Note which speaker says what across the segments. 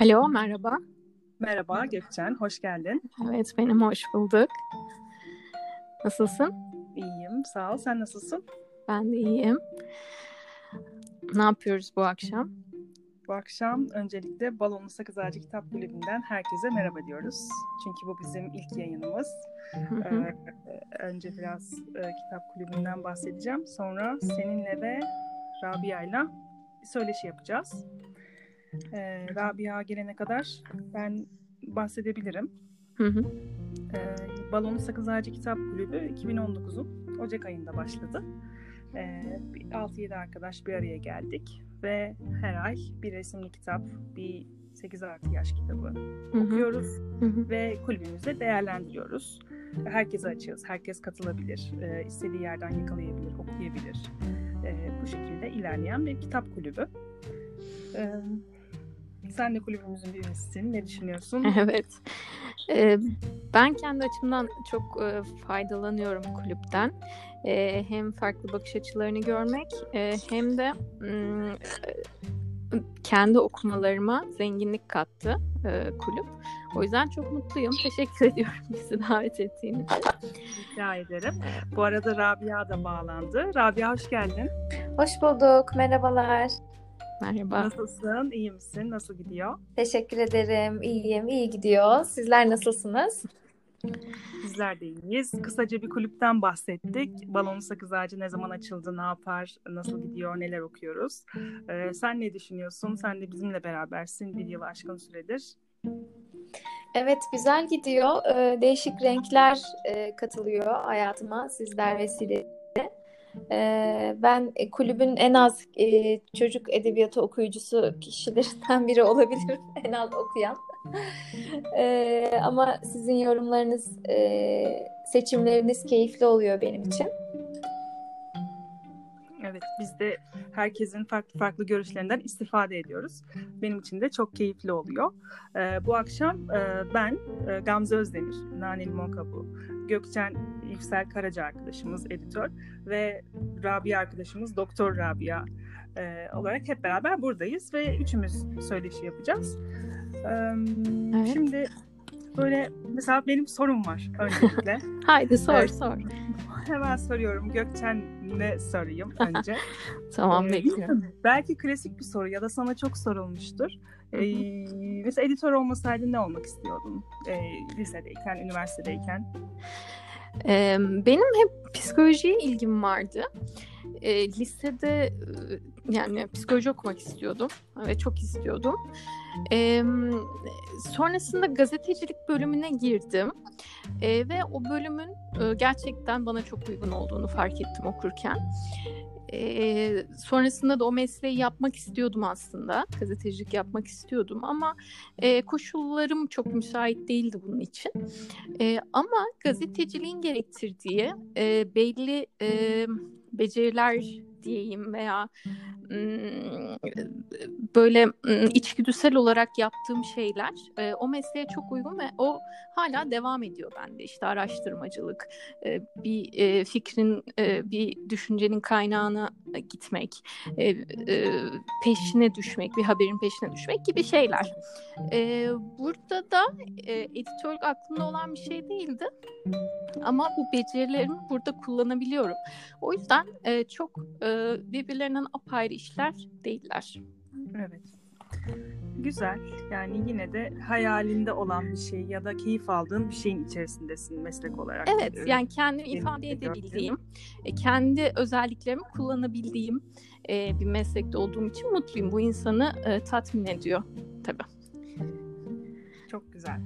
Speaker 1: Alo, merhaba.
Speaker 2: Merhaba Gökçen, hoş geldin.
Speaker 1: Evet, benim hoş bulduk. Nasılsın?
Speaker 2: İyiyim, sağ ol. Sen nasılsın?
Speaker 1: Ben de iyiyim. Ne yapıyoruz bu akşam?
Speaker 2: Bu akşam öncelikle Balonlu Sakız Ağacı Kitap Kulübü'nden herkese merhaba diyoruz. Çünkü bu bizim ilk yayınımız. ee, önce biraz e, kitap kulübünden bahsedeceğim. Sonra seninle ve Rabia'yla bir söyleşi yapacağız. Ee, Rabia gelene kadar ben bahsedebilirim.
Speaker 1: Hı hı.
Speaker 2: Ee, Balonlu Sakız Ağacı Kitap Kulübü 2019'un Ocak ayında başladı. Ee, 6-7 arkadaş bir araya geldik ve her ay bir resimli kitap, bir 8 artı yaş kitabı
Speaker 1: Hı hı.
Speaker 2: okuyoruz
Speaker 1: Hı hı.
Speaker 2: ve kulübümüzde değerlendiriyoruz. Herkese açığız, herkes katılabilir, e, istediği yerden yakalayabilir, okuyabilir. E, bu şekilde ilerleyen bir kitap kulübü. E, sen de kulübümüzün bir üyesisin, ne düşünüyorsun?
Speaker 1: Evet. Ee, ben kendi açımdan çok e, faydalanıyorum kulüpten. E, hem farklı bakış açılarını görmek e, hem de mm, e, kendi okumalarıma zenginlik kattı e, kulüp. O yüzden çok mutluyum. Teşekkür ediyorum bizi davet ettiğin için.
Speaker 2: Rica ederim. Bu arada Rabia da bağlandı. Rabia hoş geldin.
Speaker 3: Hoş bulduk. Merhabalar.
Speaker 1: Merhaba.
Speaker 2: Nasılsın? İyi misin? Nasıl gidiyor?
Speaker 3: Teşekkür ederim. İyiyim. iyi gidiyor. Sizler nasılsınız?
Speaker 2: Bizler de iyiyiz. Kısaca bir kulüpten bahsettik. Balonlu Sakız Ağacı ne zaman açıldı, ne yapar, nasıl gidiyor, neler okuyoruz. Ee, sen ne düşünüyorsun? Sen de bizimle berabersin bir yıl aşkın süredir.
Speaker 3: Evet, güzel gidiyor. Ee, değişik renkler e, katılıyor hayatıma sizler vesile. Ee, ben e, kulübün en az e, çocuk edebiyatı okuyucusu kişilerinden biri olabilirim. En az okuyan. Ee, ama sizin yorumlarınız, e, seçimleriniz keyifli oluyor benim için.
Speaker 2: Evet, biz de herkesin farklı farklı görüşlerinden istifade ediyoruz. Benim için de çok keyifli oluyor. Ee, bu akşam e, ben, e, Gamze Özdemir, Nani Limon Kabuğu, Gökçen Yüksel Karaca arkadaşımız, editör ve Rabia arkadaşımız, Doktor Rabia e, olarak hep beraber buradayız ve üçümüz söyleşi yapacağız. Ee,
Speaker 1: Evet.
Speaker 2: Şimdi böyle mesela benim sorum var öncelikle.
Speaker 1: Haydi sor
Speaker 2: Evet.
Speaker 1: sor.
Speaker 2: Hemen soruyorum. Gökçen'le sorayım önce.
Speaker 1: Tamam
Speaker 2: Ee,
Speaker 1: bekliyorum.
Speaker 2: Belki klasik bir soru ya da sana çok sorulmuştur. Ee, mesela editör olmasaydın ne olmak istiyordun? Ee, lisedeyken, üniversitedeyken.
Speaker 1: Ee, benim hep psikolojiye ilgim vardı. Ee, lisede e, yani psikoloji okumak istiyordum ve çok istiyordum. Ee, sonrasında gazetecilik bölümüne girdim Ee, ve o bölümün e, gerçekten bana çok uygun olduğunu fark ettim okurken. Ee, sonrasında da o mesleği yapmak istiyordum aslında. Gazetecilik yapmak istiyordum ama e, koşullarım çok müsait değildi bunun için. E, ama gazeteciliğin gerektirdiği e, belli e, beceriler diyeyim veya böyle içgüdüsel olarak yaptığım şeyler e, o mesleğe çok uygun ve o hala devam ediyor bende. İşte araştırmacılık, e, bir e, fikrin, bir düşüncenin kaynağına gitmek, peşine düşmek, bir haberin peşine düşmek gibi şeyler. Burada da editörlük aklımda olan bir şey değildi. Ama bu becerilerimi burada kullanabiliyorum. O yüzden çok e, birbirlerinden apayrı işler değiller.
Speaker 2: Evet. Güzel. Yani yine de hayalinde olan bir şey ya da keyif aldığın bir şeyin içerisindesin meslek olarak.
Speaker 1: Evet,
Speaker 2: Ee,
Speaker 1: yani kendimi ifade edebildiğim, e, kendi özelliklerimi kullanabildiğim e, bir meslekte olduğum için mutluyum. Bu insanı e, tatmin ediyor tabii.
Speaker 2: Çok güzel.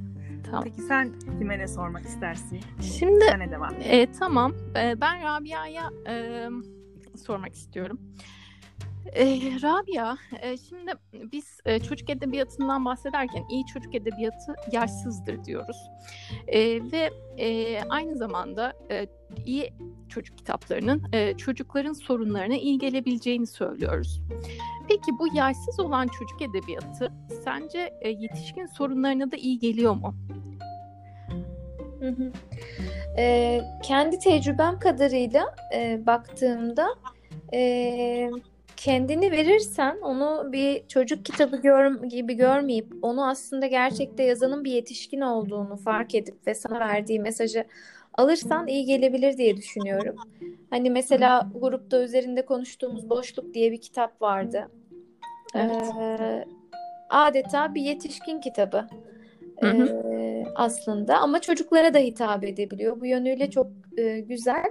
Speaker 1: Tamam.
Speaker 2: Peki sen kime ne sormak istersin?
Speaker 1: Şimdi
Speaker 2: Sen ne devam.
Speaker 1: E, tamam. E, ben Rabia'ya e, sormak istiyorum. E, Rabia, e, şimdi biz e, çocuk edebiyatından bahsederken iyi çocuk edebiyatı yaşsızdır diyoruz. E, ve e, aynı zamanda e, iyi çocuk kitaplarının e, çocukların sorunlarına iyi gelebileceğini söylüyoruz. Peki bu yaşsız olan çocuk edebiyatı sence e, yetişkin sorunlarına da iyi geliyor mu?
Speaker 3: Hı hı. Ee, kendi tecrübem kadarıyla e, baktığımda e, kendini verirsen onu bir çocuk kitabı gör, gibi görmeyip onu aslında gerçekte yazanın bir yetişkin olduğunu fark edip ve sana verdiği mesajı alırsan iyi gelebilir diye düşünüyorum. Hani mesela grupta üzerinde konuştuğumuz Boşluk diye bir kitap vardı. Evet. Ee, adeta bir yetişkin kitabı. Hı hı. Ee, aslında ama çocuklara da hitap edebiliyor. Bu yönüyle çok e, güzel.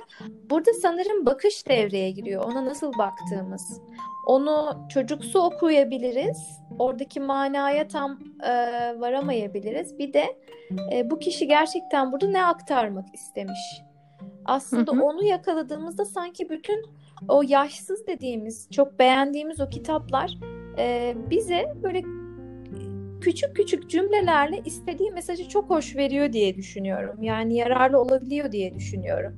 Speaker 3: Burada sanırım bakış devreye giriyor. Ona nasıl baktığımız. Onu çocuksu okuyabiliriz. Oradaki manaya tam e, varamayabiliriz. Bir de e, bu kişi gerçekten burada ne aktarmak istemiş. Aslında hı hı. onu yakaladığımızda sanki bütün o yaşsız dediğimiz, çok beğendiğimiz o kitaplar e, bize böyle küçük küçük cümlelerle istediği mesajı çok hoş veriyor diye düşünüyorum. Yani yararlı olabiliyor diye düşünüyorum.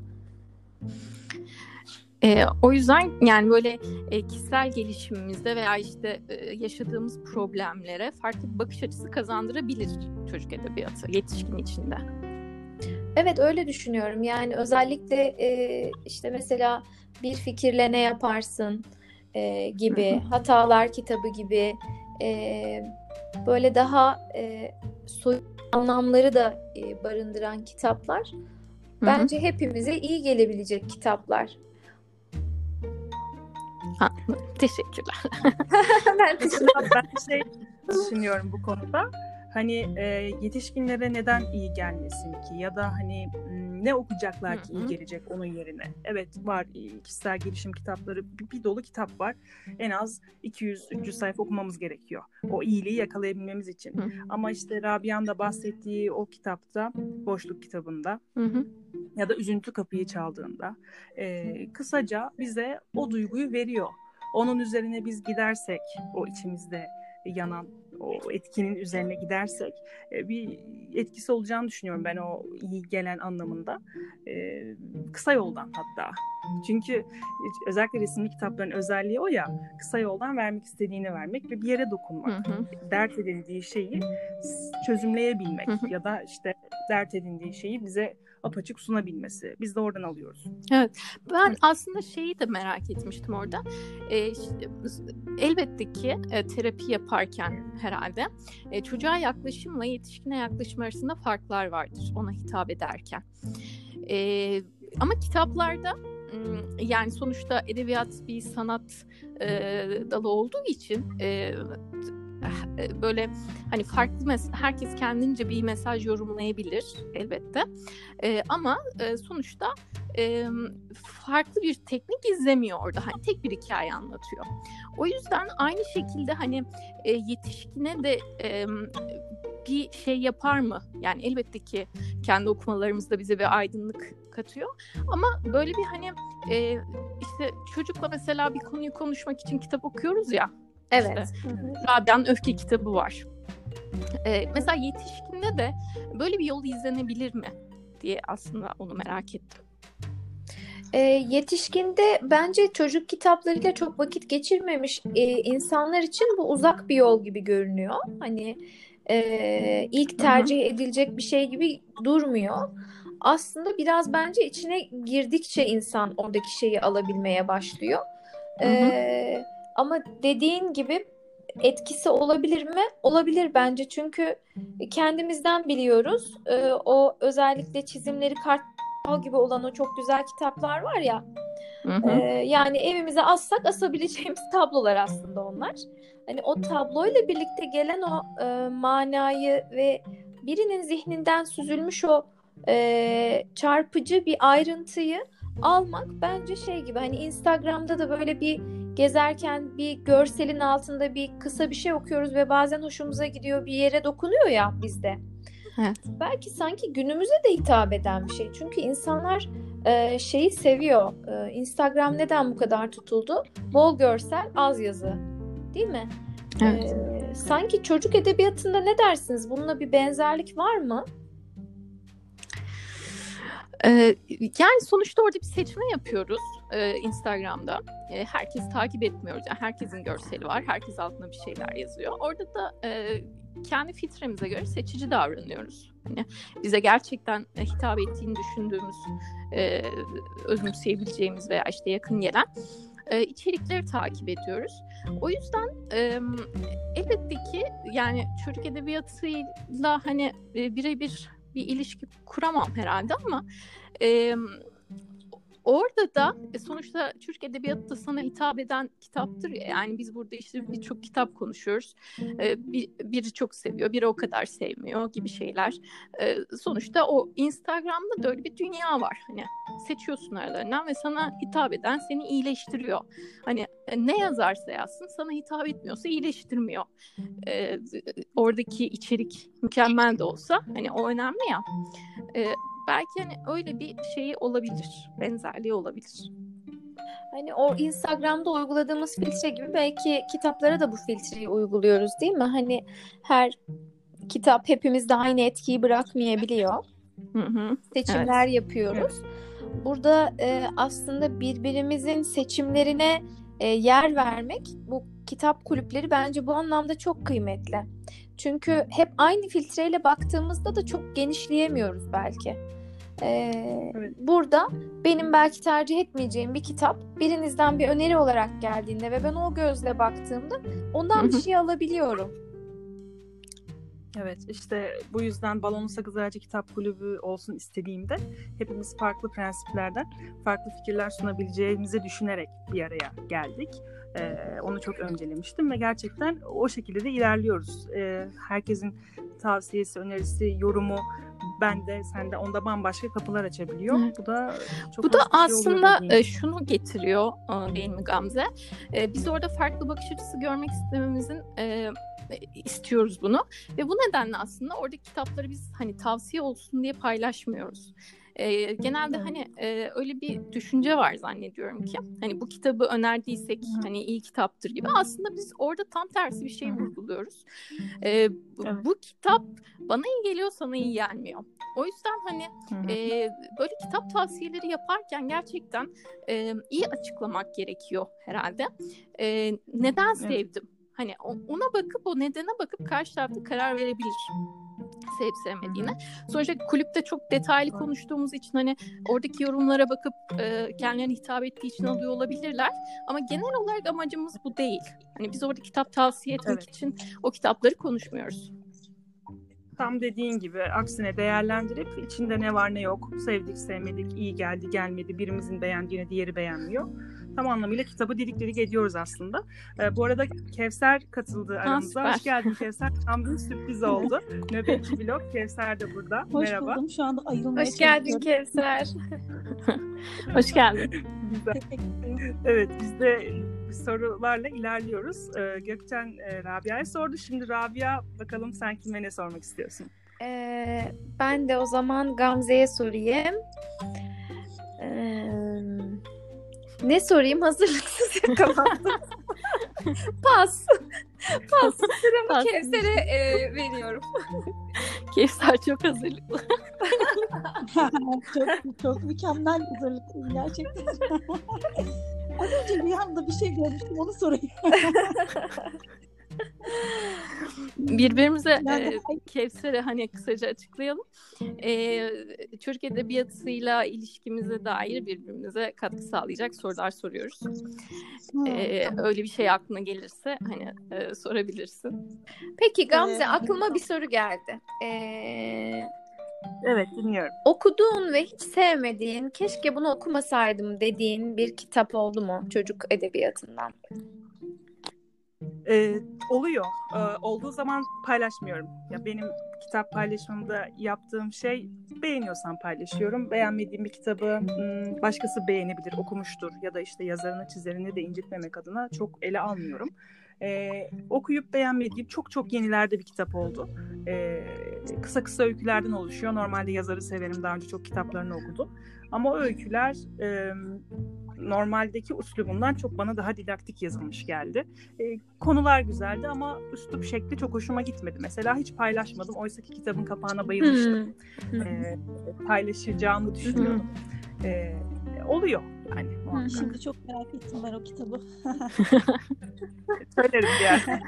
Speaker 1: E, o yüzden yani böyle e, kişisel gelişimimizde veya işte e, yaşadığımız problemlere farklı bir bakış açısı kazandırabilir çocuk edebiyatı yetişkin içinde.
Speaker 3: Evet öyle düşünüyorum. Yani özellikle e, işte mesela bir fikirle ne yaparsın e, gibi, hatalar kitabı gibi e, böyle daha e, soyut anlamları da e, barındıran kitaplar bence hepimize iyi gelebilecek kitaplar.
Speaker 1: Ha, teşekkürler.
Speaker 2: ben, ben şey düşünüyorum bu konuda hani e, yetişkinlere neden iyi gelmesin ki ya da hani ne okuyacaklar ki iyi gelecek onun yerine. Evet var kişisel gelişim kitapları bir, bir dolu kitap var. En az 200-300 sayfa okumamız gerekiyor. O iyiliği yakalayabilmemiz için. Ama işte Rabia'nın da bahsettiği o kitapta, boşluk kitabında ya da üzüntü kapıyı çaldığında e, kısaca bize o duyguyu veriyor. Onun üzerine biz gidersek o içimizde yanan o etkinin üzerine gidersek e, bir etkisi olacağını düşünüyorum ben o iyi gelen anlamında. E, kısa yoldan hatta. Çünkü özellikle resimli kitapların özelliği o ya kısa yoldan vermek istediğini vermek ve bir yere dokunmak. Hı hı. Dert edildiği şeyi çözümleyebilmek hı hı. ya da işte dert edindiği şeyi bize apaçık sunabilmesi. Biz de oradan alıyoruz.
Speaker 1: Evet. Ben aslında şeyi de merak etmiştim orada. E, işte, elbette ki e, terapi yaparken herhalde e, çocuğa yaklaşımla yetişkine yaklaşım arasında farklar vardır ona hitap ederken. E, ama kitaplarda yani sonuçta edebiyat bir sanat e, dalı olduğu için e, böyle hani farklı mes- herkes kendince bir mesaj yorumlayabilir elbette. E, ama e, sonuçta e, farklı bir teknik izlemiyor orada. Hani tek bir hikaye anlatıyor. O yüzden aynı şekilde hani e, yetişkine de e, bir şey yapar mı? Yani elbette ki kendi okumalarımızda bize bir aydınlık katıyor. Ama böyle bir hani e, işte çocukla mesela bir konuyu konuşmak için kitap okuyoruz ya.
Speaker 3: Evet.
Speaker 1: İşte, Rabia'nın Öfke kitabı var. Ee, mesela yetişkinde de böyle bir yol izlenebilir mi diye aslında onu merak ettim.
Speaker 3: E, yetişkinde bence çocuk kitaplarıyla çok vakit geçirmemiş e, insanlar için bu uzak bir yol gibi görünüyor. Hani e, ilk tercih edilecek bir şey gibi durmuyor. Aslında biraz bence içine girdikçe insan oradaki şeyi alabilmeye başlıyor. Hı hı. E, ama dediğin gibi etkisi olabilir mi? Olabilir bence çünkü kendimizden biliyoruz. Ee, o özellikle çizimleri kartal gibi olan o çok güzel kitaplar var ya. Hı hı. E, yani evimize assak asabileceğimiz tablolar aslında onlar. Hani o tabloyla birlikte gelen o e, manayı ve birinin zihninden süzülmüş o e, çarpıcı bir ayrıntıyı almak bence şey gibi hani Instagram'da da böyle bir gezerken bir görselin altında bir kısa bir şey okuyoruz ve bazen hoşumuza gidiyor bir yere dokunuyor ya bizde. Evet. Belki sanki günümüze de hitap eden bir şey. Çünkü insanlar e, şeyi seviyor. E, Instagram neden bu kadar tutuldu? Bol görsel, az yazı. Değil mi? Evet. E, sanki çocuk edebiyatında ne dersiniz? Bununla bir benzerlik var mı?
Speaker 1: Ee, yani sonuçta orada bir seçme yapıyoruz e, Instagram'da. E, herkes takip etmiyoruz. Yani herkesin görseli var. Herkes altına bir şeyler yazıyor. Orada da e, kendi filtremize göre seçici davranıyoruz. Hani bize gerçekten hitap ettiğini düşündüğümüz, e, özümseyebileceğimiz veya işte yakın gelen e, içerikleri takip ediyoruz. O yüzden e, elbette ki yani çocuk edebiyatıyla hani e, birebir bir ilişki kuramam herhalde ama e, Orada da e, sonuçta Türk Edebiyatı da sana hitap eden kitaptır ya. Yani biz burada işte birçok kitap konuşuyoruz. E, bir, biri çok seviyor, biri o kadar sevmiyor gibi şeyler. E, sonuçta o Instagram'da da öyle bir dünya var. Hani seçiyorsun aralarından ve sana hitap eden seni iyileştiriyor. Hani ne yazarsa yazsın sana hitap etmiyorsa iyileştirmiyor. oradaki içerik mükemmel de olsa hani o önemli ya belki hani öyle bir şeyi olabilir. Benzerliği olabilir.
Speaker 3: Hani o Instagram'da uyguladığımız filtre gibi belki kitaplara da bu filtreyi uyguluyoruz değil mi? Hani her kitap hepimizde aynı etkiyi bırakmayabiliyor.
Speaker 1: Hı hı.
Speaker 3: Seçimler evet. yapıyoruz. Burada e, aslında birbirimizin seçimlerine e, yer vermek bu kitap kulüpleri bence bu anlamda çok kıymetli. Çünkü hep aynı filtreyle baktığımızda da çok genişleyemiyoruz belki. Ee, evet. Burada benim belki tercih etmeyeceğim bir kitap birinizden bir öneri olarak geldiğinde ve ben o gözle baktığımda ondan bir şey alabiliyorum.
Speaker 2: Evet işte bu yüzden Balonlu Sakız Ağacı Kitap Kulübü olsun istediğimde hepimiz farklı prensiplerden farklı fikirler sunabileceğimizi düşünerek bir araya geldik. Ee, onu çok öncelemiştim ve gerçekten o şekilde de ilerliyoruz. Ee, herkesin tavsiyesi, önerisi, yorumu ben de sen de onda bambaşka kapılar açabiliyor. Evet. Bu da çok
Speaker 1: Bu da şey aslında e, şunu getiriyor e, değil mi Gamze? E, biz orada farklı bakış açısı görmek istememizin istiyoruz bunu ve bu nedenle aslında orada kitapları biz hani tavsiye olsun diye paylaşmıyoruz. E, genelde hani e, öyle bir düşünce var zannediyorum ki hani bu kitabı önerdiysek hani iyi kitaptır gibi aslında biz orada tam tersi bir şey vurguluyoruz. E, evet. Bu kitap bana iyi geliyor sana iyi gelmiyor. O yüzden hani e, böyle kitap tavsiyeleri yaparken gerçekten e, iyi açıklamak gerekiyor herhalde. E, neden sevdim? Hani ona bakıp o nedene bakıp karşı tarafta karar verebilir sevip sevmediğine. Sonuçta kulüpte çok detaylı konuştuğumuz için hani oradaki yorumlara bakıp e, kendilerine hitap ettiği için alıyor olabilirler. Ama genel olarak amacımız bu değil. Hani biz orada kitap tavsiye etmek evet. için o kitapları konuşmuyoruz.
Speaker 2: Tam dediğin gibi aksine değerlendirip içinde ne var ne yok, sevdik sevmedik, iyi geldi gelmedi, birimizin beğendiğini diğeri beğenmiyor tam anlamıyla kitabı didik didik ediyoruz aslında. E, bu arada Kevser katıldı aramıza. Ha, Hoş geldin Kevser. Tam bir sürpriz oldu. Nöbetçi blog Kevser de burada.
Speaker 4: Hoş
Speaker 2: Merhaba.
Speaker 4: buldum. Şu anda ayrılmaya
Speaker 3: Hoş geldin Kevser.
Speaker 1: Hoş geldin.
Speaker 2: evet biz de sorularla ilerliyoruz. Ee, Gökçen e, Rabia'ya sordu. Şimdi Rabia bakalım sen kime ne sormak istiyorsun?
Speaker 3: Ee, ben de o zaman Gamze'ye sorayım. Ee, ne sorayım? Hazırlıksız yakalandım. Pas. Pas. Sıramı Pas. Kevser'e e, veriyorum.
Speaker 1: Kevser çok hazırlıklı.
Speaker 4: çok, çok mükemmel hazırlıklıyım gerçekten. Az önce bir anda bir şey görmüştüm onu sorayım.
Speaker 1: Birbirimize e, Kevser'e hani kısaca açıklayalım. E, Türk Edebiyatı'yla ilişkimize dair birbirimize katkı sağlayacak sorular soruyoruz. E, öyle bir şey aklına gelirse hani e, sorabilirsin.
Speaker 3: Peki Gamze aklıma bir soru geldi. Eee
Speaker 2: Evet dinliyorum.
Speaker 3: Okuduğun ve hiç sevmediğin, keşke bunu okumasaydım dediğin bir kitap oldu mu çocuk edebiyatından?
Speaker 2: Ee, oluyor. Ee, olduğu zaman paylaşmıyorum. Ya benim kitap paylaşmamda yaptığım şey beğeniyorsam paylaşıyorum. Beğenmediğim bir kitabı hmm, başkası beğenebilir, okumuştur ya da işte yazarını, çizerini de incitmemek adına çok ele almıyorum. Ee, okuyup beğenmediğim çok çok yenilerde bir kitap oldu. Ee, kısa kısa öykülerden oluşuyor. Normalde yazarı severim. Daha önce çok kitaplarını okudum. Ama o öyküler e, normaldeki üslubundan çok bana daha didaktik yazılmış geldi. E, konular güzeldi ama üslup şekli çok hoşuma gitmedi. Mesela hiç paylaşmadım. Oysa ki kitabın kapağına bayılmıştım. e, paylaşacağımı düşünüyordum. e, oluyor yani.
Speaker 4: Muhakkak. Şimdi çok merak ettim ben o kitabı.
Speaker 2: Söylerim yani.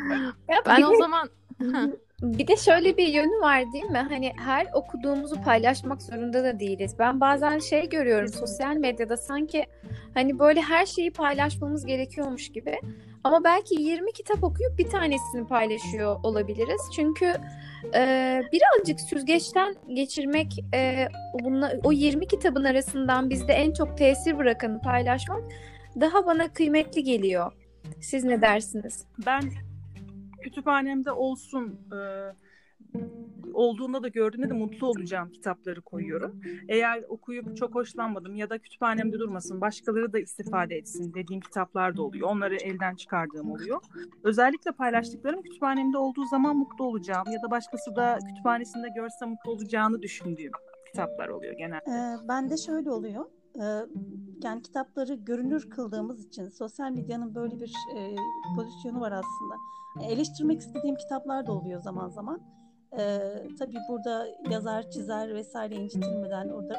Speaker 1: ben o zaman
Speaker 3: Bir de şöyle bir yönü var değil mi? Hani her okuduğumuzu paylaşmak zorunda da değiliz. Ben bazen şey görüyorum sosyal medyada sanki hani böyle her şeyi paylaşmamız gerekiyormuş gibi. Ama belki 20 kitap okuyup bir tanesini paylaşıyor olabiliriz. Çünkü e, birazcık süzgeçten geçirmek e, bunla, o 20 kitabın arasından bizde en çok tesir bırakanı paylaşmak daha bana kıymetli geliyor. Siz ne dersiniz?
Speaker 2: Ben kütüphanemde olsun e, olduğunda da gördüğümde de mutlu olacağım kitapları koyuyorum. Eğer okuyup çok hoşlanmadım ya da kütüphanemde durmasın başkaları da istifade etsin dediğim kitaplar da oluyor. Onları elden çıkardığım oluyor. Özellikle paylaştıklarım kütüphanemde olduğu zaman mutlu olacağım ya da başkası da kütüphanesinde görse mutlu olacağını düşündüğüm kitaplar oluyor genelde.
Speaker 4: Ee, ben de şöyle oluyor. Ee, yani kitapları görünür kıldığımız için sosyal medyanın böyle bir e, pozisyonu var aslında. Eleştirmek istediğim kitaplar da oluyor zaman zaman. Ee, tabii burada yazar, çizer vesaire incitilmeden orada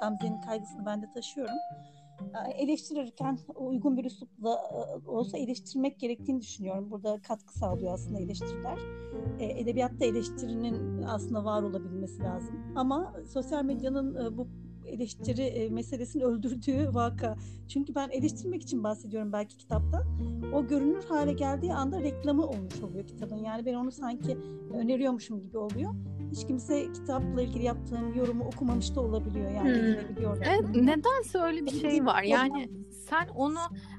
Speaker 4: Gamze'nin kaygısını ben de taşıyorum. Ee, eleştirirken uygun bir üslupla e, olsa eleştirmek gerektiğini düşünüyorum. Burada katkı sağlıyor aslında eleştiriler. Ee, edebiyatta eleştirinin aslında var olabilmesi lazım. Ama sosyal medyanın e, bu eleştiri e, meselesini öldürdüğü vaka. Çünkü ben eleştirmek için bahsediyorum belki kitapta. O görünür hale geldiği anda reklamı olmuş oluyor kitabın. Yani ben onu sanki öneriyormuşum gibi oluyor. Hiç kimse kitapla ilgili yaptığım yorumu okumamış da olabiliyor. Yani
Speaker 1: hmm. Evet, nedense öyle bir şey var. Yani sen onu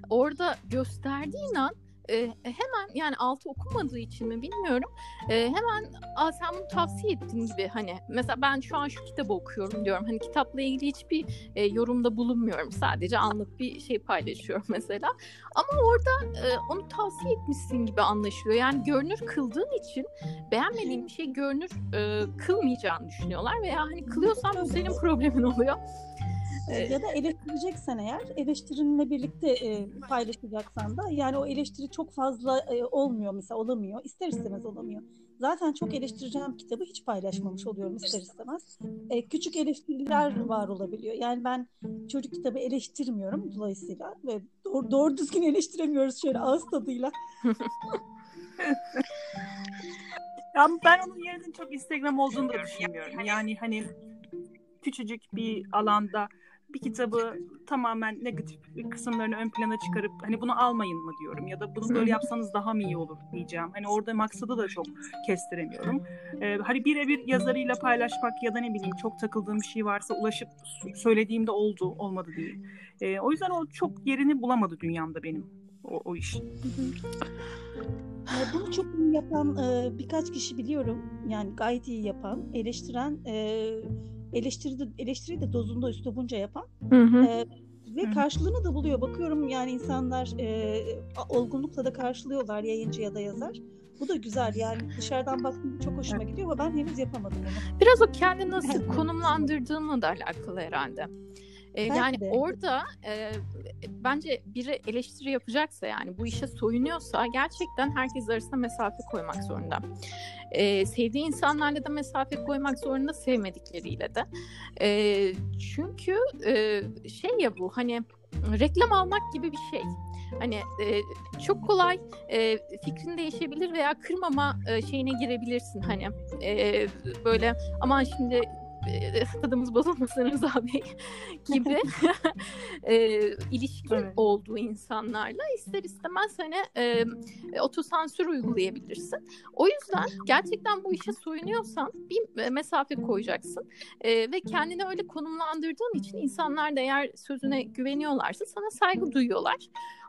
Speaker 1: orada gösterdiğin an e, hemen yani altı okumadığı için mi bilmiyorum. E, hemen Aa, sen bunu tavsiye ettin gibi hani mesela ben şu an şu kitabı okuyorum diyorum. Hani kitapla ilgili hiçbir e, yorumda bulunmuyorum. Sadece anlık bir şey paylaşıyorum mesela. Ama orada e, onu tavsiye etmişsin gibi anlaşılıyor. Yani görünür kıldığın için beğenmediğin bir şey görünür e, kılmayacağını düşünüyorlar veya hani kılıyorsan bu senin problemin oluyor.
Speaker 4: Ya da eleştireceksen eğer eleştirinle birlikte e, paylaşacaksan da yani o eleştiri çok fazla e, olmuyor mesela olamıyor. ister istemez olamıyor. Zaten çok eleştireceğim kitabı hiç paylaşmamış oluyorum ister istemez. E, küçük eleştiriler var olabiliyor. Yani ben çocuk kitabı eleştirmiyorum dolayısıyla ve doğru, doğru düzgün eleştiremiyoruz şöyle ağız tadıyla.
Speaker 2: ya ben onun yerinin çok Instagram olduğunu da düşünmüyorum. Yani hani küçücük bir alanda bir kitabı tamamen negatif kısımlarını ön plana çıkarıp hani bunu almayın mı diyorum ya da bunu böyle yapsanız daha mı iyi olur diyeceğim. Hani orada maksadı da çok kestiremiyorum. Ee, hani birebir yazarıyla paylaşmak ya da ne bileyim çok takıldığım bir şey varsa ulaşıp söylediğimde oldu olmadı değil. Ee, o yüzden o çok yerini bulamadı dünyamda benim o, o iş.
Speaker 4: Bunu çok iyi yapan e, birkaç kişi biliyorum. Yani gayet iyi yapan, eleştiren e, eleştiri de, eleştiri de dozunda üslubunca yapan hı hı. E, ve hı. karşılığını da buluyor. Bakıyorum yani insanlar e, olgunlukla da karşılıyorlar yayıncı ya da yazar. Bu da güzel yani dışarıdan baktığımda çok hoşuma gidiyor ama ben henüz yapamadım onu.
Speaker 1: Biraz o kendi nasıl konumlandırdığınla da alakalı herhalde. E, yani de. orada e, bence biri eleştiri yapacaksa yani bu işe soyunuyorsa gerçekten herkes arasında mesafe koymak zorunda. E, sevdiği insanlarla da mesafe koymak zorunda sevmedikleriyle de. E, çünkü e, şey ya bu hani reklam almak gibi bir şey. Hani e, çok kolay e, fikrin değişebilir veya kırmama e, şeyine girebilirsin hani e, böyle aman şimdi tadımız bozulmasın Rıza Bey gibi e, ilişkin evet. olduğu insanlarla ister istemez hani e, otosansür uygulayabilirsin. O yüzden gerçekten bu işe soyunuyorsan bir mesafe koyacaksın e, ve kendini öyle konumlandırdığın için insanlar da eğer sözüne güveniyorlarsa sana saygı duyuyorlar.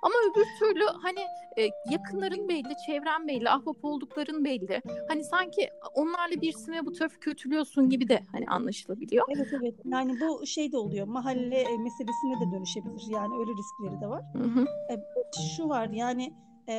Speaker 1: Ama öbür türlü hani e, yakınların belli, çevren belli, ahbap oldukların belli. Hani sanki onlarla birisine bu tarafı kötülüyorsun gibi de hani anlaşılabiliyor.
Speaker 4: Evet evet. Yani bu şey de oluyor. Mahalle e, meselesine de dönüşebilir. Yani öyle riskleri de var. Hı hı. E, şu var yani e,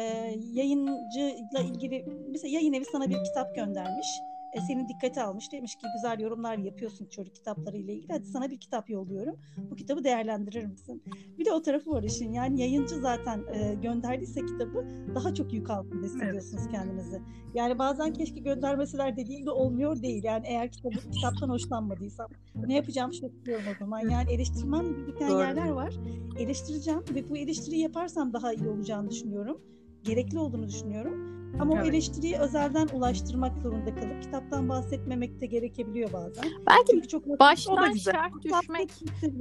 Speaker 4: yayıncıyla ilgili mesela yayın evi sana bir kitap göndermiş e, seni dikkate almış. Demiş ki güzel yorumlar yapıyorsun çocuk kitapları ile ilgili. Hadi sana bir kitap yolluyorum. Bu kitabı değerlendirir misin? Bir de o tarafı var işin. Yani yayıncı zaten e, gönderdiyse kitabı daha çok yük altında hissediyorsunuz evet. kendinizi. Yani bazen keşke göndermeseler dediğim de olmuyor değil. Yani eğer kitabı, kitaptan hoşlanmadıysam ne yapacağım şaşırıyorum o zaman. Yani eleştirmem gereken yerler var. Eleştireceğim ve bu eleştiriyi yaparsam daha iyi olacağını düşünüyorum. Gerekli olduğunu düşünüyorum Ama
Speaker 2: Evet.
Speaker 4: o eleştiriyi özelden ulaştırmak zorunda kalıp kitaptan bahsetmemek de gerekebiliyor bazen.
Speaker 1: Belki
Speaker 4: Çünkü çok
Speaker 1: baştan şerh düşmek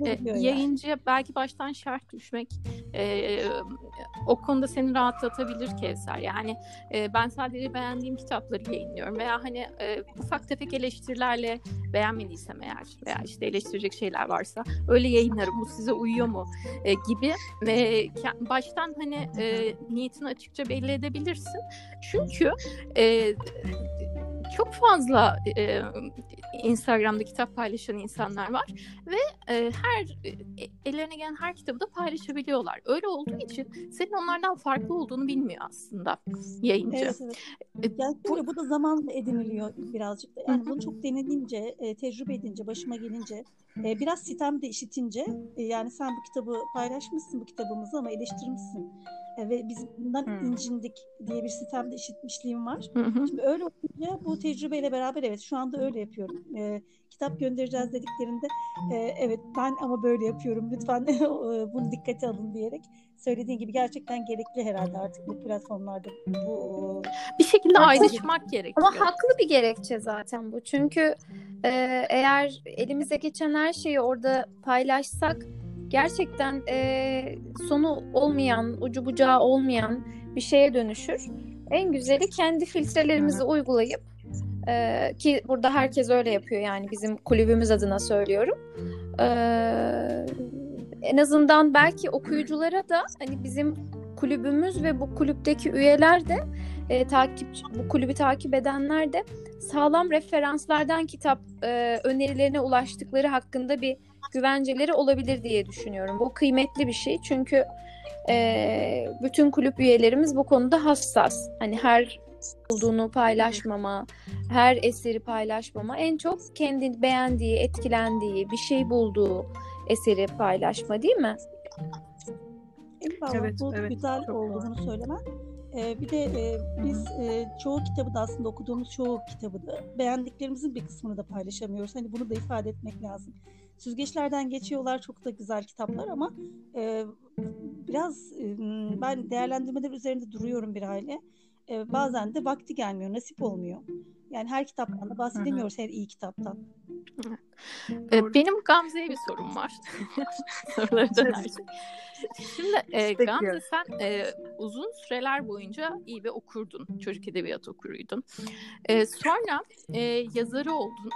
Speaker 1: e, yayıncıya belki baştan şerh düşmek e, o konuda seni rahatlatabilir Kevser. Yani e, ben sadece beğendiğim kitapları yayınlıyorum veya hani e, ufak tefek eleştirilerle beğenmediysem eğer veya işte eleştirecek şeyler varsa öyle yayınlarım. Bu size uyuyor mu e, gibi ve ke- baştan hani e, niyetini açıkça belli edebilirsin. Çünkü e, çok fazla e, Instagram'da kitap paylaşan insanlar var ve e, her e, ellerine gelen her kitabı da paylaşabiliyorlar. Öyle olduğu için senin onlardan farklı olduğunu bilmiyor aslında yayıncı.
Speaker 4: Evet, evet.
Speaker 1: E,
Speaker 4: Yani
Speaker 1: bu-
Speaker 4: bu, da zamanla ediniliyor birazcık da. Yani bunu çok denedince, e, tecrübe edince, başıma gelince, e, biraz sitem de işitince, e, yani sen bu kitabı paylaşmışsın bu kitabımızı ama eleştirmişsin. E, ve biz bundan
Speaker 2: Hı.
Speaker 4: incindik diye bir sitem de işitmişliğim var.
Speaker 1: Hı hı.
Speaker 4: Şimdi öyle olunca bu tecrübeyle beraber evet şu anda öyle yapıyorum. E, kitap göndereceğiz dediklerinde e, evet ben ama böyle yapıyorum lütfen e, bunu dikkate alın diyerek söylediğin gibi gerçekten gerekli herhalde artık bu platformlarda bu
Speaker 1: Bir şekilde ayrışmak gerekiyor.
Speaker 3: Ama haklı bir gerekçe zaten bu. Çünkü e, eğer elimize geçen her şeyi orada paylaşsak gerçekten e, sonu olmayan, ucu bucağı olmayan bir şeye dönüşür. En güzeli kendi filtrelerimizi uygulayıp e, ki burada herkes öyle yapıyor yani bizim kulübümüz adına söylüyorum. E, en azından belki okuyuculara da hani bizim kulübümüz ve bu kulüpteki üyeler de e, takipçi bu kulübü takip edenler de sağlam referanslardan kitap e, önerilerine ulaştıkları hakkında bir güvenceleri olabilir diye düşünüyorum. Bu kıymetli bir şey çünkü e, bütün kulüp üyelerimiz bu konuda hassas. Hani her bulduğunu paylaşmama, her eseri paylaşmama, en çok kendi beğendiği, etkilendiği, bir şey bulduğu eseri paylaşma değil mi?
Speaker 4: Eyvallah,
Speaker 2: Evet,
Speaker 4: bu
Speaker 2: evet,
Speaker 4: güzel
Speaker 2: çok
Speaker 4: oldu
Speaker 2: doğru.
Speaker 4: bunu söylemen. Ee, bir de e, biz e, çoğu kitabı da aslında okuduğumuz çoğu kitabı da beğendiklerimizin bir kısmını da paylaşamıyoruz. Hani bunu da ifade etmek lazım. Süzgeçlerden geçiyorlar çok da güzel kitaplar ama e, biraz e, ben değerlendirmeler üzerinde duruyorum bir hale. E, bazen de vakti gelmiyor, nasip olmuyor. Yani her kitaptan da bahsedemiyoruz her iyi kitaptan.
Speaker 1: E, Benim Gamze'ye bir sorum var. Soruları dönersek. Şimdi e. Gamze sen e, uzun süreler boyunca iyi bir okurdun. Çocuk edebiyatı okuruydun. E, sonra e, yazarı oldun.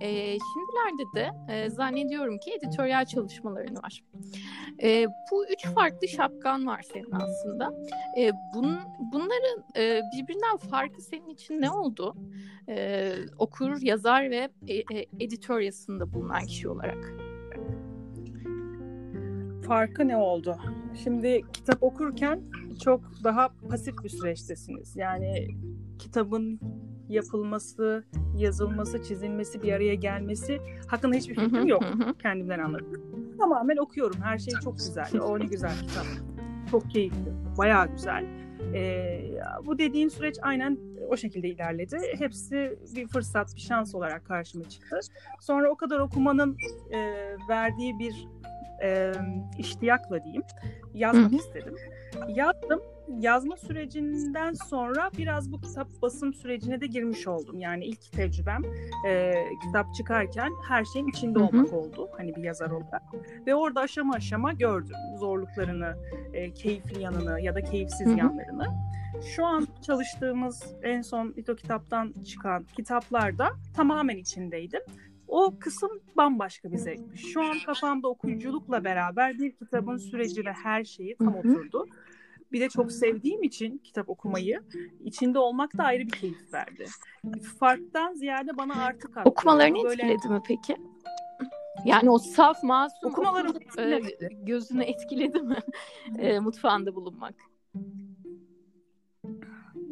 Speaker 1: E, şimdilerde de e, zannediyorum ki editoryal çalışmaların var. E, bu üç farklı şapkan var senin aslında. E, bun, bunların e, birbirinden farkı senin için ne oldu? E, okur, yazar ve e, e, editoryasında bulunan kişi olarak.
Speaker 2: Farkı ne oldu? Şimdi kitap okurken çok daha pasif bir süreçtesiniz. Yani kitabın yapılması, yazılması, çizilmesi, bir araya gelmesi hakkında hiçbir fikrim yok. Kendimden anladım. Tamamen okuyorum. Her şey çok güzel. O ne güzel kitap. Çok keyifli. Bayağı güzel. Ee, bu dediğin süreç aynen o şekilde ilerledi. Hepsi bir fırsat, bir şans olarak karşıma çıktı. Sonra o kadar okumanın e, verdiği bir e, iştiyakla diyeyim yazmak
Speaker 1: Hı hı.
Speaker 2: istedim. Yazdım. Yazma sürecinden sonra biraz bu kitap basım sürecine de girmiş oldum. Yani ilk tecrübem e, kitap çıkarken her şeyin içinde
Speaker 1: Hı hı.
Speaker 2: olmak oldu. Hani bir yazar olarak. Ve orada aşama aşama gördüm zorluklarını, e, keyifli yanını ya da keyifsiz
Speaker 1: Hı hı.
Speaker 2: yanlarını. Şu an çalıştığımız en son İto kitaptan çıkan kitaplarda tamamen içindeydim. O kısım bambaşka bir zevkmiş. Şu an kafamda okuyuculukla beraber bir kitabın süreci ve her şeyi tam oturdu. Bir de çok sevdiğim için kitap okumayı, içinde olmak da ayrı bir keyif verdi. Farktan ziyade bana artık kattı.
Speaker 1: Okumalarını
Speaker 2: Böyle-
Speaker 1: etkiledi mi peki? Yani o saf masum
Speaker 2: Okumalarım
Speaker 1: okul, e, gözünü etkiledi mi e, mutfağında bulunmak?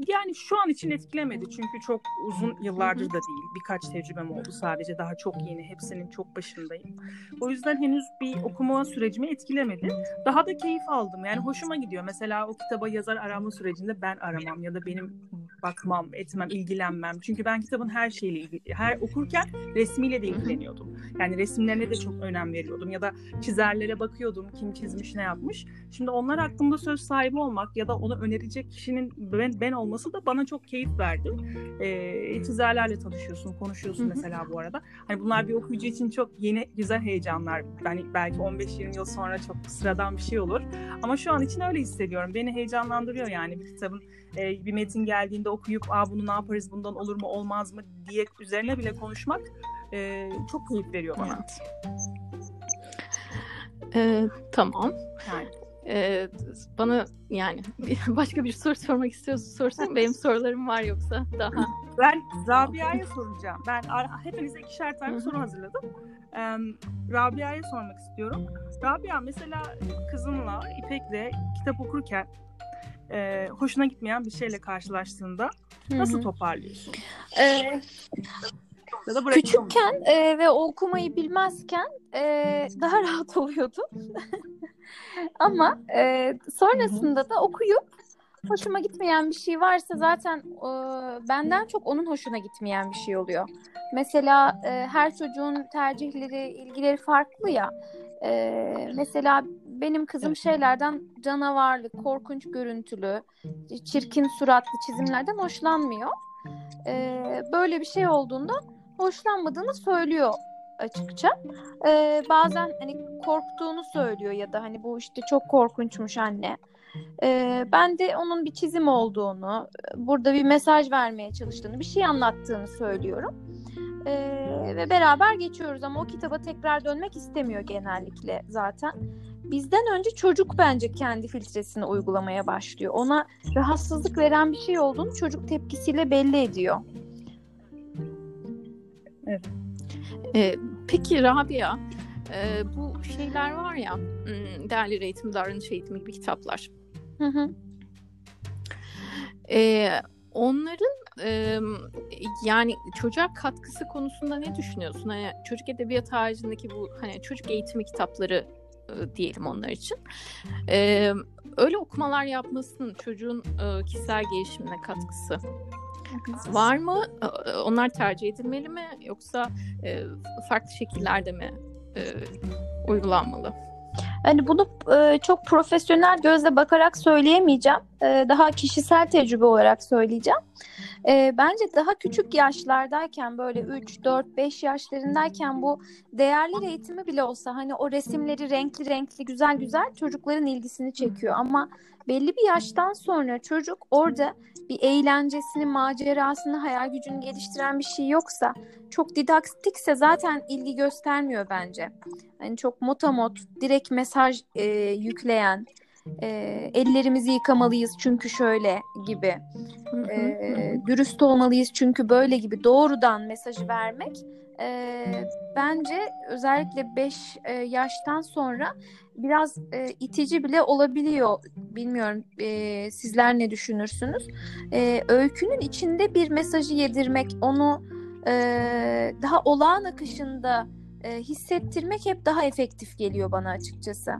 Speaker 2: Yani şu an için etkilemedi çünkü çok uzun yıllardır da değil. Birkaç tecrübem oldu sadece daha çok yeni. Hepsinin çok başındayım. O yüzden henüz bir okuma sürecimi etkilemedi. Daha da keyif aldım. Yani hoşuma gidiyor. Mesela o kitaba yazar arama sürecinde ben aramam ya da benim bakmam, etmem, ilgilenmem. Çünkü ben kitabın her şeyiyle ilgili, her okurken resmiyle de ilgileniyordum. Yani resimlerine de çok önem veriyordum ya da çizerlere bakıyordum kim çizmiş ne yapmış. Şimdi onlar hakkında söz sahibi olmak ya da onu önerecek kişinin ben, ben olması da bana çok keyif verdi. Ee, çizerlerle tanışıyorsun, konuşuyorsun mesela bu arada. Hani bunlar bir okuyucu için çok yeni güzel heyecanlar. Yani belki 15-20 yıl sonra çok sıradan bir şey olur. Ama şu an için öyle hissediyorum. Beni heyecanlandırıyor yani bir kitabın e, bir metin geldiğinde okuyup Aa, bunu ne yaparız bundan olur mu olmaz mı diye üzerine bile konuşmak e, çok keyif veriyor bana. Evet.
Speaker 1: Ee, tamam. Yani. Ee, bana yani başka bir soru sormak istiyorsun sorsan benim sorularım var yoksa daha.
Speaker 2: Ben Rabia'ya soracağım. Ben hepinize ikişer tane soru hazırladım. Ee, Rabia'ya sormak istiyorum. Rabia mesela kızınla İpek'le kitap okurken e, hoşuna gitmeyen bir şeyle karşılaştığında nasıl toparlıyorsun?
Speaker 3: Ee, küçükken e, ve okumayı bilmezken e, daha rahat oluyordum. Ama e, sonrasında da okuyup hoşuma gitmeyen bir şey varsa zaten e, benden çok onun hoşuna gitmeyen bir şey oluyor. Mesela e, her çocuğun tercihleri, ilgileri farklı ya. E, mesela benim kızım şeylerden canavarlı, korkunç görüntülü, çirkin suratlı çizimlerden hoşlanmıyor. E, böyle bir şey olduğunda hoşlanmadığını söylüyor açıkça. Ee, bazen hani korktuğunu söylüyor ya da hani bu işte çok korkunçmuş anne. Ee, ben de onun bir çizim olduğunu, burada bir mesaj vermeye çalıştığını, bir şey anlattığını söylüyorum. Ee, ve beraber geçiyoruz ama o kitaba tekrar dönmek istemiyor genellikle zaten. Bizden önce çocuk bence kendi filtresini uygulamaya başlıyor. Ona rahatsızlık veren bir şey olduğunu çocuk tepkisiyle belli ediyor.
Speaker 1: Evet. Ee, peki Rabia, e, bu şeyler var ya, hmm, değerli eğitim, davranış eğitimi gibi kitaplar. Hı hı. Ee, onların e, yani çocuğa katkısı konusunda ne düşünüyorsun? Hani çocuk edebiyat haricindeki bu hani çocuk eğitimi kitapları e, diyelim onlar için. E, öyle okumalar yapmasının çocuğun e, kişisel gelişimine katkısı var mı? Onlar tercih edilmeli mi yoksa e, farklı şekillerde mi e, uygulanmalı?
Speaker 3: Hani bunu e, çok profesyonel gözle bakarak söyleyemeyeceğim. E, daha kişisel tecrübe olarak söyleyeceğim. E, bence daha küçük yaşlardayken böyle 3, 4, 5 yaşlarındayken bu değerli eğitimi bile olsa hani o resimleri renkli renkli güzel güzel çocukların ilgisini çekiyor. Ama belli bir yaştan sonra çocuk orada bir eğlencesini, macerasını, hayal gücünü geliştiren bir şey yoksa, çok didaktikse zaten ilgi göstermiyor bence. Hani çok motamot, direkt mesaj e, yükleyen, e, ellerimizi yıkamalıyız çünkü şöyle gibi, e, dürüst olmalıyız çünkü böyle gibi doğrudan mesajı vermek e, bence özellikle 5 e, yaştan sonra biraz e, itici bile olabiliyor. Bilmiyorum e, sizler ne düşünürsünüz? E, öykünün içinde bir mesajı yedirmek, onu e, daha olağan akışında e, hissettirmek hep daha efektif geliyor bana açıkçası.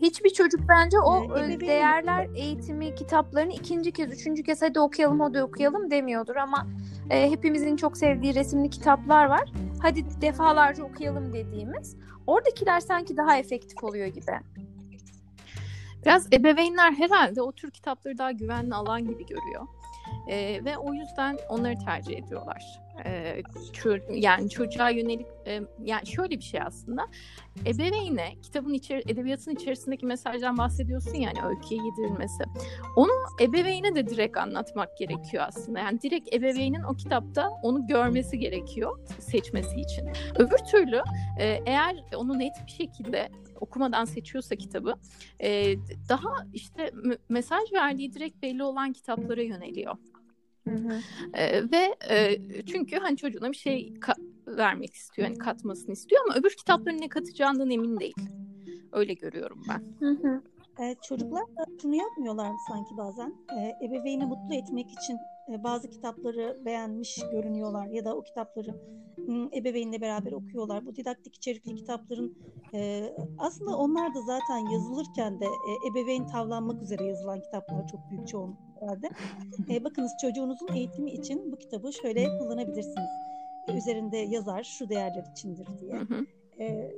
Speaker 3: Hiçbir çocuk bence o ee, değerler eğitimi kitaplarını ikinci kez, üçüncü kez hadi okuyalım hadi okuyalım demiyordur ama e, hepimizin çok sevdiği resimli kitaplar var. Hadi defalarca okuyalım dediğimiz. Oradakiler sanki daha efektif oluyor gibi.
Speaker 1: Biraz ebeveynler herhalde o tür kitapları daha güvenli alan gibi görüyor. E, ve o yüzden onları tercih ediyorlar. E, ço- yani çocuğa yönelik e, yani şöyle bir şey aslında ebeveyne kitabın içeri, edebiyatın içerisindeki mesajdan bahsediyorsun yani öyküye yedirilmesi. Onu ebeveyne de direkt anlatmak gerekiyor aslında. Yani direkt ebeveynin o kitapta onu görmesi gerekiyor seçmesi için. Öbür türlü e, eğer onu net bir şekilde okumadan seçiyorsa kitabı e, daha işte mesaj verdiği direkt belli olan kitaplara yöneliyor. Hı hı. E, ve e, çünkü hani çocuğuna bir şey ka- vermek istiyor, hani katmasını istiyor ama öbür kitapların ne katacağından emin değil. Öyle görüyorum ben. Hı hı.
Speaker 4: E, çocuklar da şunu yapmıyorlar mı sanki bazen? E, ebeveyni mutlu etmek için e, bazı kitapları beğenmiş görünüyorlar ya da o kitapları ebeveynle beraber okuyorlar. Bu didaktik içerikli kitapların e, aslında onlar da zaten yazılırken de e, ebeveyn tavlanmak üzere yazılan kitaplar çok büyük çoğunluk herhalde. E, bakınız çocuğunuzun eğitimi için bu kitabı şöyle kullanabilirsiniz. E, üzerinde yazar şu değerler içindir diye. E,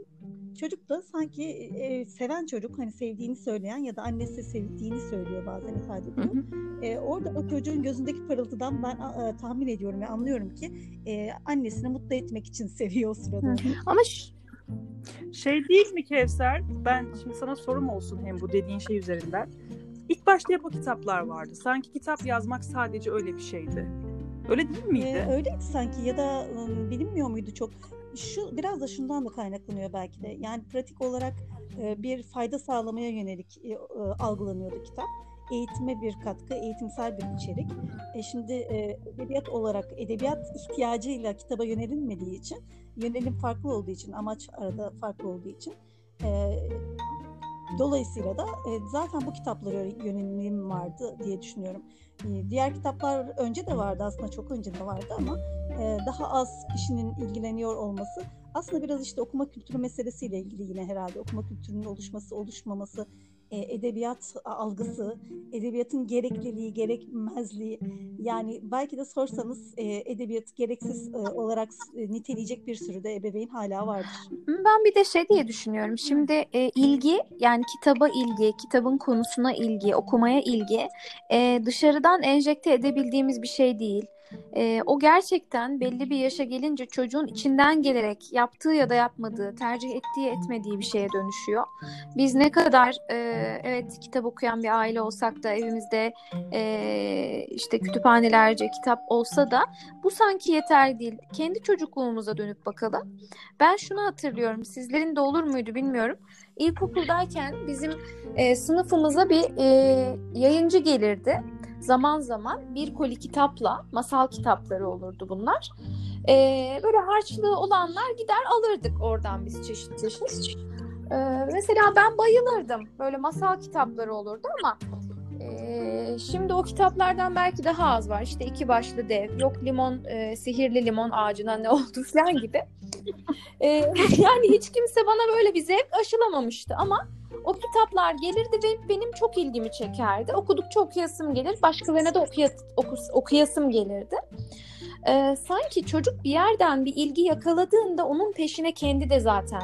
Speaker 4: çocuk da sanki e, seven çocuk hani sevdiğini söyleyen ya da annesi sevdiğini söylüyor bazen ifade ediyor. Hı hı. E, orada o çocuğun gözündeki parıltıdan ben e, tahmin ediyorum ve anlıyorum ki e, annesini mutlu etmek için seviyor o sırada. Hı hı.
Speaker 2: Ama şey değil mi Kevser? Ben şimdi sana sorum olsun hem bu dediğin şey üzerinden. İlk başta hep o kitaplar vardı. Sanki kitap yazmak sadece öyle bir şeydi. Öyle değil miydi? Ee,
Speaker 4: öyleydi sanki ya da ım, bilinmiyor muydu çok? Şu biraz da şundan da kaynaklanıyor belki de. Yani pratik olarak e, bir fayda sağlamaya yönelik e, e, algılanıyordu kitap. Eğitime bir katkı, eğitimsel bir içerik. E, şimdi e, edebiyat olarak edebiyat ihtiyacıyla kitaba yönelilmediği için, yönelim farklı olduğu için, amaç arada farklı olduğu için e, Dolayısıyla da e, zaten bu kitaplara yönelim vardı diye düşünüyorum. E, diğer kitaplar önce de vardı aslında çok önce de vardı ama e, daha az kişinin ilgileniyor olması aslında biraz işte okuma kültürü meselesiyle ilgili yine herhalde okuma kültürünün oluşması oluşmaması e, edebiyat algısı, edebiyatın gerekliliği, gerekmezliği yani belki de sorsanız e, edebiyat gereksiz e, olarak e, niteleyecek bir sürü de ebeveyn hala vardır.
Speaker 3: Ben bir de şey diye düşünüyorum. Şimdi e, ilgi yani kitaba ilgi, kitabın konusuna ilgi, okumaya ilgi e, dışarıdan enjekte edebildiğimiz bir şey değil. E, o gerçekten belli bir yaşa gelince çocuğun içinden gelerek yaptığı ya da yapmadığı, tercih ettiği etmediği bir şeye dönüşüyor. Biz ne kadar e, evet kitap okuyan bir aile olsak da evimizde e, işte kütüphanelerce kitap olsa da bu sanki yeterli değil. Kendi çocukluğumuza dönüp bakalım. Ben şunu hatırlıyorum. Sizlerin de olur muydu bilmiyorum. İlkokuldayken bizim e, sınıfımıza bir e, yayıncı gelirdi zaman zaman bir koli kitapla masal kitapları olurdu bunlar. Ee, böyle harçlığı olanlar gider alırdık oradan biz çeşit çeşit. Ee, mesela ben bayılırdım. Böyle masal kitapları olurdu ama e, şimdi o kitaplardan belki daha az var. İşte iki başlı dev, yok limon, e, sihirli limon ağacına ne oldu falan gibi. E, yani hiç kimse bana böyle bir zevk aşılamamıştı ama o kitaplar gelirdi ve benim çok ilgimi çekerdi. Okudukça okuyasım gelir. Başkalarına da okuya, okus, okuyasım gelirdi. Ee, sanki çocuk bir yerden bir ilgi yakaladığında onun peşine kendi de zaten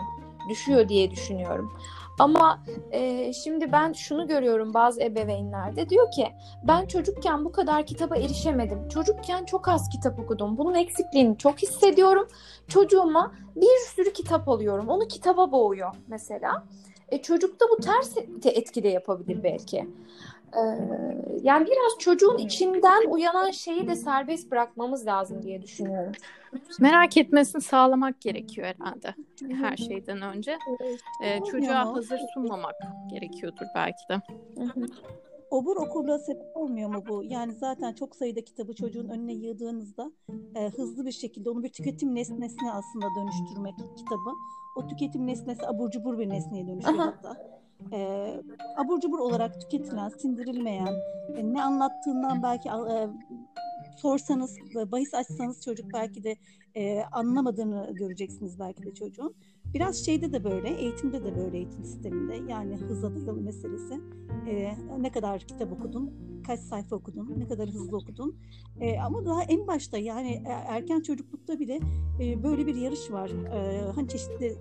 Speaker 3: düşüyor diye düşünüyorum. Ama e, şimdi ben şunu görüyorum bazı ebeveynlerde diyor ki ben çocukken bu kadar kitaba erişemedim. Çocukken çok az kitap okudum. Bunun eksikliğini çok hissediyorum. Çocuğuma bir sürü kitap alıyorum. Onu kitaba boğuyor mesela. E, çocukta bu ters etki de yapabilir belki. Ee, yani biraz çocuğun içinden uyanan şeyi de serbest bırakmamız lazım diye düşünüyorum.
Speaker 1: Merak etmesini sağlamak gerekiyor herhalde her şeyden önce. Ee, çocuğa hazır sunmamak gerekiyordur belki de
Speaker 4: obur okurluğa sebep olmuyor mu bu? Yani zaten çok sayıda kitabı çocuğun önüne yığdığınızda e, hızlı bir şekilde onu bir tüketim nesnesine aslında dönüştürmek kitabı. O tüketim nesnesi abur cubur bir nesneye dönüşüyor hatta. E, abur cubur olarak tüketilen, sindirilmeyen, e, ne anlattığından belki e, sorsanız, bahis açsanız çocuk belki de e, anlamadığını göreceksiniz belki de çocuğun. Biraz şeyde de böyle, eğitimde de böyle eğitim sisteminde yani hıza dayalı meselesi. E, ne kadar kitap okudun, kaç sayfa okudun, ne kadar hızlı okudun. E, ama daha en başta yani e, erken çocuklukta bile e, böyle bir yarış var. E, hani çeşitli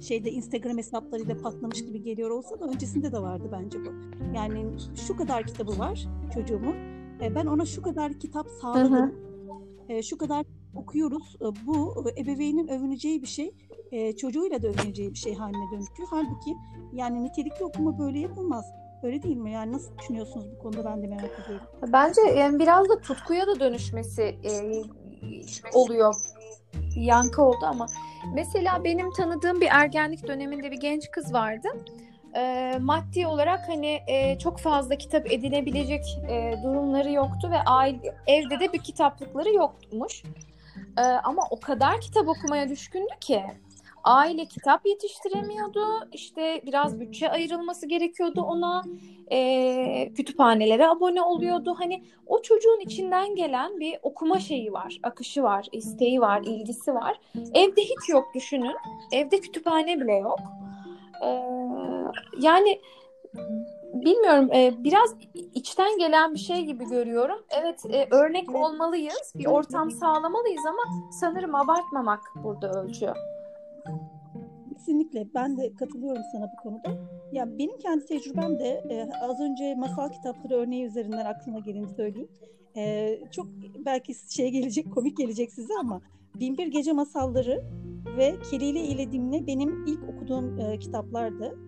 Speaker 4: şeyde Instagram hesaplarıyla patlamış gibi geliyor olsa da öncesinde de vardı bence bu. Yani şu kadar kitabı var çocuğumun. E, ben ona şu kadar kitap sağladım. Hı hı. E, şu kadar okuyoruz. Bu ebeveynin övüneceği bir şey e, çocuğuyla da övüneceği bir şey haline dönüşüyor. Halbuki yani nitelikli okuma böyle yapılmaz. Öyle değil mi? Yani nasıl düşünüyorsunuz bu konuda ben de merak ediyorum.
Speaker 3: Bence yani biraz da tutkuya da dönüşmesi e, oluyor. Yankı oldu ama mesela benim tanıdığım bir ergenlik döneminde bir genç kız vardı. E, maddi olarak hani e, çok fazla kitap edinebilecek e, durumları yoktu ve aile evde de bir kitaplıkları yokmuş. E, ama o kadar kitap okumaya düşkündü ki aile kitap yetiştiremiyordu. İşte biraz bütçe ayrılması gerekiyordu ona. E, kütüphanelere abone oluyordu. Hani o çocuğun içinden gelen bir okuma şeyi var, akışı var, isteği var, ilgisi var. Evde hiç yok düşünün. Evde kütüphane bile yok. E, yani bilmiyorum e, biraz içten gelen bir şey gibi görüyorum. Evet e, örnek olmalıyız, bir ortam sağlamalıyız ama sanırım abartmamak burada ölçü.
Speaker 4: Kesinlikle ben de katılıyorum sana bu konuda. Ya benim kendi tecrübem de e, az önce masal kitapları örneği üzerinden aklıma geleni söyleyeyim. E, çok belki şey gelecek, komik gelecek size ama Binbir Gece Masalları ve Kelile ile Dimle benim ilk okuduğum e, kitaplardı.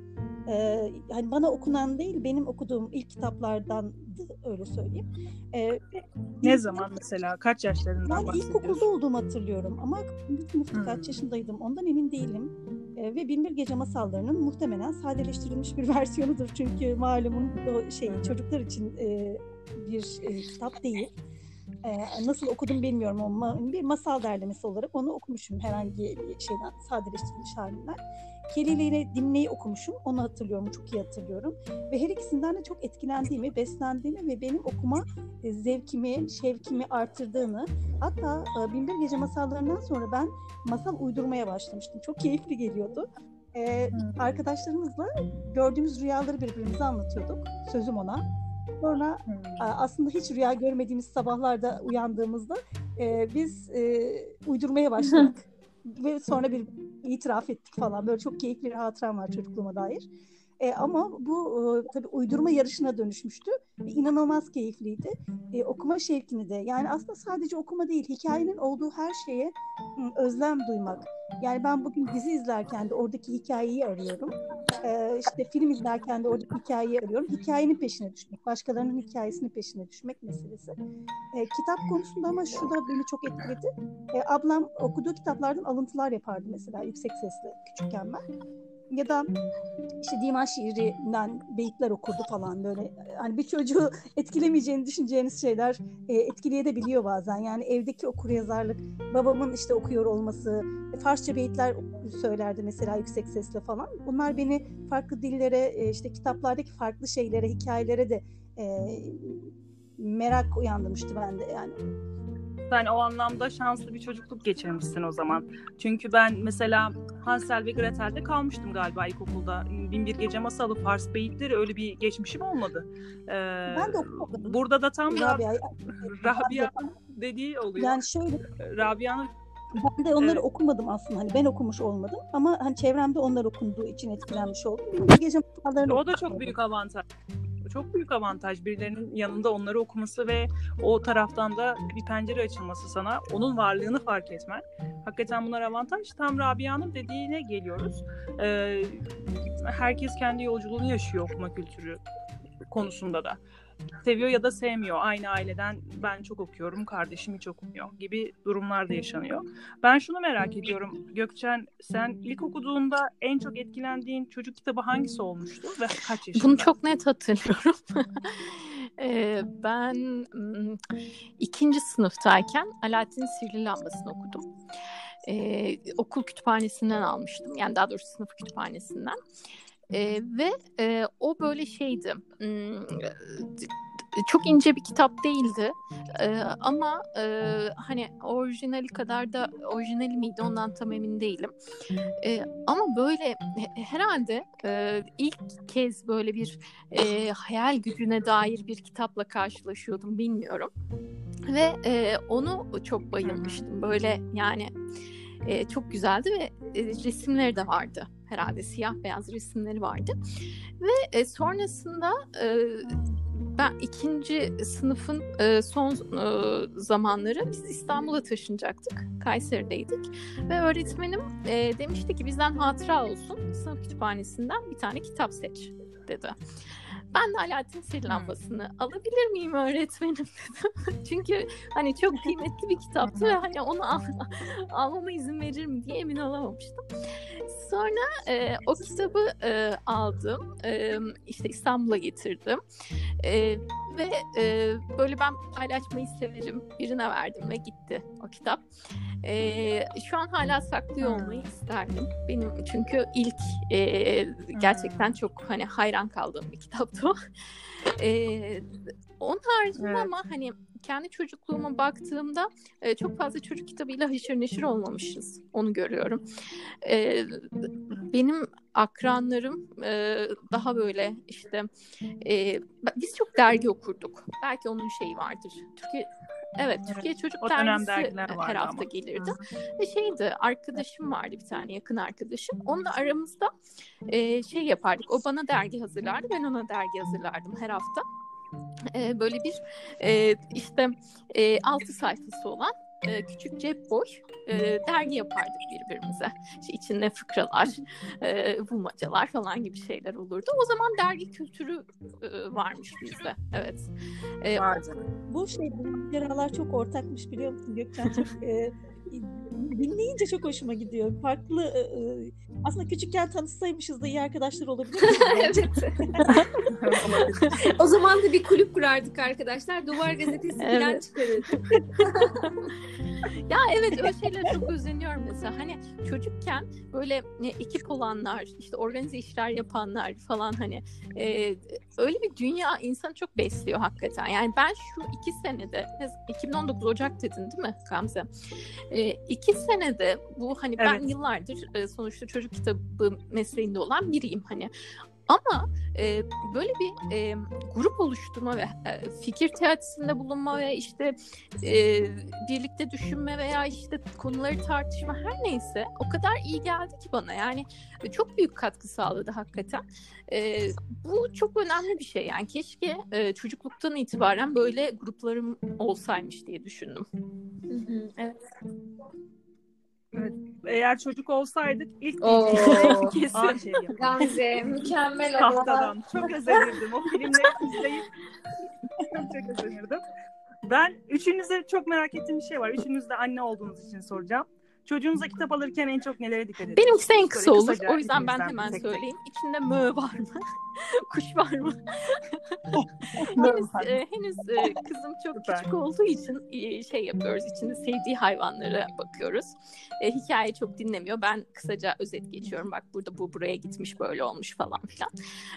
Speaker 4: E, hani bana okunan değil, benim okuduğum ilk kitaplardandı öyle söyleyeyim.
Speaker 2: E, ne ilk, zaman mesela? Kaç yaşlarından
Speaker 4: Ben ilkokulda olduğumu hatırlıyorum ama hmm. kaç yaşındaydım ondan emin değilim. E, ve Binbir Gece Masalları'nın muhtemelen sadeleştirilmiş bir versiyonudur. Çünkü malumun o şey çocuklar için e, bir e, kitap değil. E, nasıl okudum bilmiyorum ama bir masal derlemesi olarak onu okumuşum herhangi bir şeyden sadeleştirilmiş halinden. Kelly ile Dimne'yi okumuşum. Onu hatırlıyorum. Çok iyi hatırlıyorum. Ve her ikisinden de çok etkilendiğimi, beslendiğimi ve benim okuma e, zevkimi, şevkimi artırdığını hatta e, Binbir Gece masallarından sonra ben masal uydurmaya başlamıştım. Çok keyifli geliyordu. Ee, arkadaşlarımızla gördüğümüz rüyaları birbirimize anlatıyorduk. Sözüm ona. Sonra aslında hiç rüya görmediğimiz sabahlarda uyandığımızda e, biz e, uydurmaya başladık. Ve sonra bir itiraf ettik falan. Böyle çok keyifli bir hatıram var çocukluğuma dair. E, ama bu e, tabii uydurma yarışına dönüşmüştü. Ve inanılmaz keyifliydi. E, okuma şevkini de yani aslında sadece okuma değil hikayenin olduğu her şeye özlem duymak. Yani ben bugün dizi izlerken de oradaki hikayeyi arıyorum. Ee, işte film izlerken de oradaki hikayeyi arıyorum. Hikayenin peşine düşmek, başkalarının hikayesinin peşine düşmek meselesi. Ee, kitap konusunda ama şu da beni çok etkiledi. Ee, ablam okuduğu kitaplardan alıntılar yapardı mesela yüksek sesle küçükken ben ya da işte divan şiirinden beyitler okurdu falan böyle. Hani bir çocuğu etkilemeyeceğini düşüneceğiniz şeyler e, etkileyebiliyor bazen. Yani evdeki okur yazarlık, babamın işte okuyor olması, Farsça beyitler söylerdi mesela yüksek sesle falan. Bunlar beni farklı dillere, e, işte kitaplardaki farklı şeylere, hikayelere de e, merak uyandırmıştı bende yani.
Speaker 2: Sen o anlamda şanslı bir çocukluk geçirmişsin o zaman. Çünkü ben mesela Hansel ve Gretel'de kalmıştım galiba ilkokulda. Binbir Gece Masalı, Fars Beyitleri öyle bir geçmişim olmadı.
Speaker 4: Ee, ben de okumadım.
Speaker 2: Burada da tam Rabia, Rabia dediği oluyor.
Speaker 4: Yani şöyle.
Speaker 2: Rabia'nın
Speaker 4: ben de onları evet. okumadım aslında. Hani ben okumuş olmadım ama hani çevremde onlar okunduğu için etkilenmiş oldum. Binbir Gece
Speaker 2: Masallarını O da çok büyük avantaj çok büyük avantaj birilerinin yanında onları okuması ve o taraftan da bir pencere açılması sana onun varlığını fark etmen. Hakikaten bunlar avantaj. Tam Rabia'nın dediğine geliyoruz. Ee, herkes kendi yolculuğunu yaşıyor okuma kültürü konusunda da seviyor ya da sevmiyor. Aynı aileden ben çok okuyorum, kardeşim hiç okumuyor gibi durumlar da yaşanıyor. Ben şunu merak ediyorum. Gökçen sen ilk okuduğunda en çok etkilendiğin çocuk kitabı hangisi olmuştu ve kaç yaşında?
Speaker 1: Bunu çok net hatırlıyorum. ee, ben ikinci sınıftayken Alaaddin Sihirli Lambası'nı okudum. Ee, okul kütüphanesinden almıştım. Yani daha doğrusu sınıf kütüphanesinden. E, ve e, o böyle şeydi. çok ince bir kitap değildi e, ama e, hani orijinali kadar da orijinali miydi ondan tam emin değilim. E, ama böyle herhalde e, ilk kez böyle bir e, hayal gücüne dair bir kitapla karşılaşıyordum bilmiyorum. Ve e, onu çok bayılmıştım. Böyle yani e, çok güzeldi ve e, resimleri de vardı herhalde siyah beyaz resimleri vardı ve e, sonrasında e, ben ikinci sınıfın e, son e, zamanları biz İstanbul'a taşınacaktık. Kayseri'deydik. Ve öğretmenim e, demişti ki bizden hatıra olsun sınıf kütüphanesinden bir tane kitap seç dedi. Ben de Alaaddin Sihir Lambası'nı alabilir miyim öğretmenim dedim. Çünkü hani çok kıymetli bir kitaptı ve hani onu al almama izin verir mi diye emin olamamıştım. Sonra e, o kitabı e, aldım. E, işte İstanbul'a getirdim. E, ve e, böyle ben paylaşmayı severim. Birine verdim ve gitti o kitap. E, şu an hala saklıyor olmayı isterdim. Benim çünkü ilk e, gerçekten çok hani hayran kaldığım bir kitaptı o. E, onun haricinde evet. ama hani kendi çocukluğuma baktığımda e, çok fazla çocuk kitabıyla haşır neşir olmamışız. Onu görüyorum. E, benim akranlarım e, daha böyle işte e, biz çok dergi okurduk. Belki onun şeyi vardır. Türkiye Evet, Türkiye Çocuk
Speaker 2: o
Speaker 1: Dergisi her hafta
Speaker 2: ama.
Speaker 1: gelirdi. Ve şeydi, arkadaşım vardı bir tane yakın arkadaşım. Onunla aramızda e, şey yapardık. O bana dergi hazırlardı, ben ona dergi hazırlardım her hafta. E, böyle bir e, işte e, altı sayfası olan e, küçük cep boy e, dergi yapardık birbirimize. İşte içinde fıkralar, e, bulmacalar falan gibi şeyler olurdu. O zaman dergi kültürü e, varmış bizde. Evet. E,
Speaker 2: Vardı.
Speaker 4: Bu şey bu maceralar çok ortakmış biliyor musun Gökçen? Çok, e, dinleyince çok hoşuma gidiyor. Farklı e, e, aslında küçükken tanışsaymışız da iyi arkadaşlar olabilir.
Speaker 3: evet. o zaman da bir kulüp kurardık arkadaşlar. Duvar gazetesi falan
Speaker 1: Evet.
Speaker 3: çıkarırdık.
Speaker 1: ya evet öyle şeylere çok özeniyorum mesela. Hani çocukken böyle e, ekip olanlar, işte organize işler yapanlar falan hani e, öyle bir dünya insanı çok besliyor hakikaten. Yani ben şu iki senede, ne- 2019 Ocak dedin değil mi Gamze? E, iki senede bu hani ben
Speaker 2: Evet.
Speaker 1: yıllardır e, sonuçta çocuk kitabı mesleğinde olan biriyim hani. Ama e, böyle bir e, grup oluşturma ve e, fikir teatisinde bulunma ve işte e, birlikte düşünme veya işte konuları tartışma her neyse o kadar iyi geldi ki bana yani e, çok büyük katkı sağladı hakikaten. E, bu çok önemli bir şey yani keşke e, çocukluktan itibaren böyle gruplarım olsaymış diye düşündüm.
Speaker 3: Hı hı, evet.
Speaker 2: Eğer çocuk olsaydık ilk
Speaker 3: Oo.
Speaker 2: şey
Speaker 1: Kesin.
Speaker 2: Şerifi.
Speaker 3: Gamze mükemmel.
Speaker 2: Tahtadan. Çok özenirdim. O filmleri izleyip çok çok özenirdim. Ben üçünüze çok merak ettiğim bir şey var. Üçünüz de anne olduğunuz için soracağım. Çocuğunuza kitap alırken en çok nelere dikkat ediyorsunuz?
Speaker 1: Benimkisi en kısa olur.
Speaker 2: kısaca
Speaker 1: O yüzden ben hemen
Speaker 2: tek tek.
Speaker 1: söyleyeyim. İçinde mö var mı? Kuş var mı? henüz e, henüz e, kızım çok
Speaker 2: Süper.
Speaker 1: küçük olduğu için e, şey yapıyoruz. İçinde sevdiği hayvanlara bakıyoruz. E, hikaye çok dinlemiyor. Ben kısaca özet geçiyorum. Bak burada bu buraya gitmiş böyle olmuş falan filan.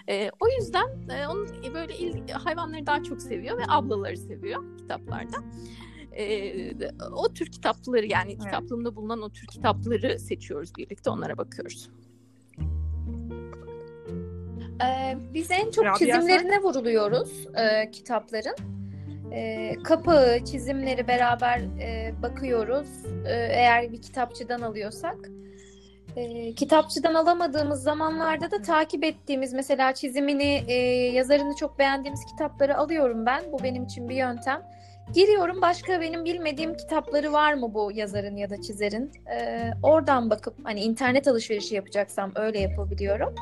Speaker 1: E, o yüzden e, onun böyle il- hayvanları daha çok seviyor ve ablaları seviyor kitaplarda. E, o tür kitapları yani kitaplığımda bulunan o tür kitapları seçiyoruz birlikte onlara bakıyoruz.
Speaker 3: Ee, biz en çok
Speaker 2: Rabia,
Speaker 3: çizimlerine vuruluyoruz e, kitapların. E, kapağı, çizimleri beraber e, bakıyoruz. E, eğer bir kitapçıdan alıyorsak. E, kitapçıdan alamadığımız zamanlarda da takip ettiğimiz mesela çizimini, e, yazarını çok beğendiğimiz kitapları alıyorum ben. Bu benim için bir yöntem. Giriyorum başka benim bilmediğim kitapları var mı bu yazarın ya da çizerin. E, oradan bakıp hani internet alışverişi yapacaksam öyle yapabiliyorum.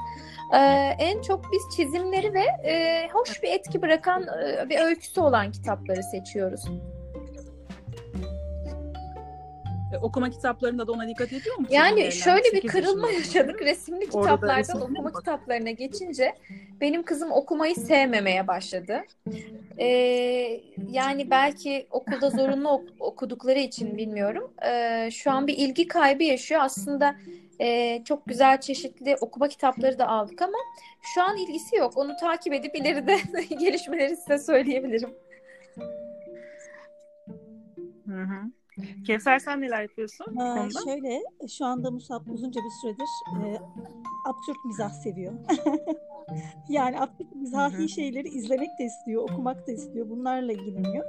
Speaker 3: Ee, en çok biz çizimleri ve e, hoş bir etki bırakan e, bir öyküsü olan kitapları seçiyoruz.
Speaker 2: E, okuma kitaplarında da ona dikkat ediyor musunuz?
Speaker 3: Yani
Speaker 2: Evlen,
Speaker 3: şöyle bir kırılma yaşadık resimli kitaplardan
Speaker 2: resimli
Speaker 3: okuma
Speaker 2: bak.
Speaker 3: kitaplarına geçince benim kızım okumayı sevmemeye başladı. Ee, yani belki okulda zorunlu ok- okudukları için bilmiyorum. Ee, şu an bir ilgi kaybı yaşıyor. Aslında e, çok güzel çeşitli okuma kitapları da aldık ama şu an ilgisi yok. Onu takip edip ileride gelişmeleri size söyleyebilirim.
Speaker 2: Hı hı. Kevser sen neler yapıyorsun bu
Speaker 4: Aa,
Speaker 2: konuda?
Speaker 4: şöyle şu anda Musab uzunca bir süredir e, absürt mizah seviyor. yani absürt mizahi şeyleri izlemek de istiyor, okumak da istiyor. Bunlarla ilgileniyor.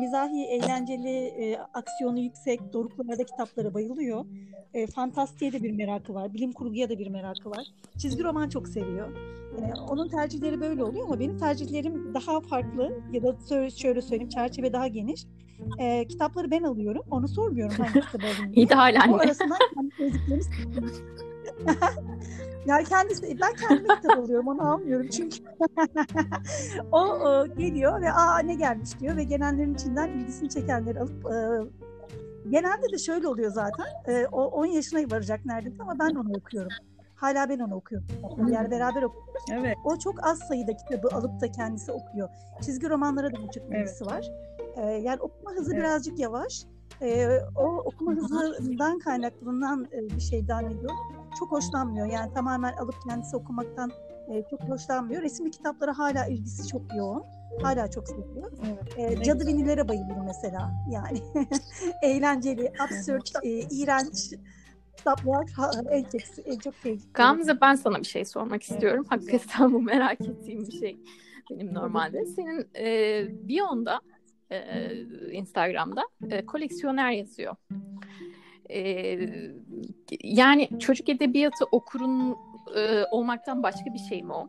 Speaker 4: Mizahi, eğlenceli, e, aksiyonu yüksek, doruklarda kitaplara bayılıyor. E, fantastiğe de bir merakı var, bilim kurguya da bir merakı var. Çizgi roman çok seviyor. E, onun tercihleri böyle oluyor ama benim tercihlerim daha farklı ya da şöyle söyleyeyim çerçeve daha geniş. E, kitapları ben alıyorum. Onu sormuyorum hangi kitabı alayım.
Speaker 1: İdeal
Speaker 4: O
Speaker 1: anne.
Speaker 4: arasından kendi sevdiklerimi yani kendisi, ben kendime kitap alıyorum onu almıyorum çünkü o e, geliyor ve aa ne gelmiş diyor ve gelenlerin içinden ilgisini çekenleri alıp e, genelde de şöyle oluyor zaten e, o 10 yaşına varacak neredeyse ama ben onu okuyorum. Hala ben onu okuyorum. Yani beraber okuyoruz.
Speaker 2: Evet.
Speaker 4: O çok az sayıda kitabı alıp da kendisi okuyor. Çizgi romanlara da buçuk
Speaker 2: Evet.
Speaker 4: ilgisi var. Ee, yani okuma hızı
Speaker 2: Evet.
Speaker 4: birazcık yavaş. Ee, o okuma hızından kaynaklanan e, bir şeyden ediyor. Çok hoşlanmıyor. Yani tamamen alıp kendisi okumaktan e, çok hoşlanmıyor. Resimli kitaplara hala ilgisi çok yoğun. Hala çok seviyor.
Speaker 2: Evet.
Speaker 4: E, Cadı Vinilere bayılırım mesela. Yani eğlenceli, absürt, e, iğrenç kitaplar en çok, en çok sevdiğim.
Speaker 1: Gamze ben sana bir şey sormak istiyorum. Hakikaten bu merak ettiğim bir şey benim normalde. Senin e, biyonda e, Instagram'da e, koleksiyoner yazıyor. E, yani çocuk edebiyatı okurun e, olmaktan başka bir şey mi o?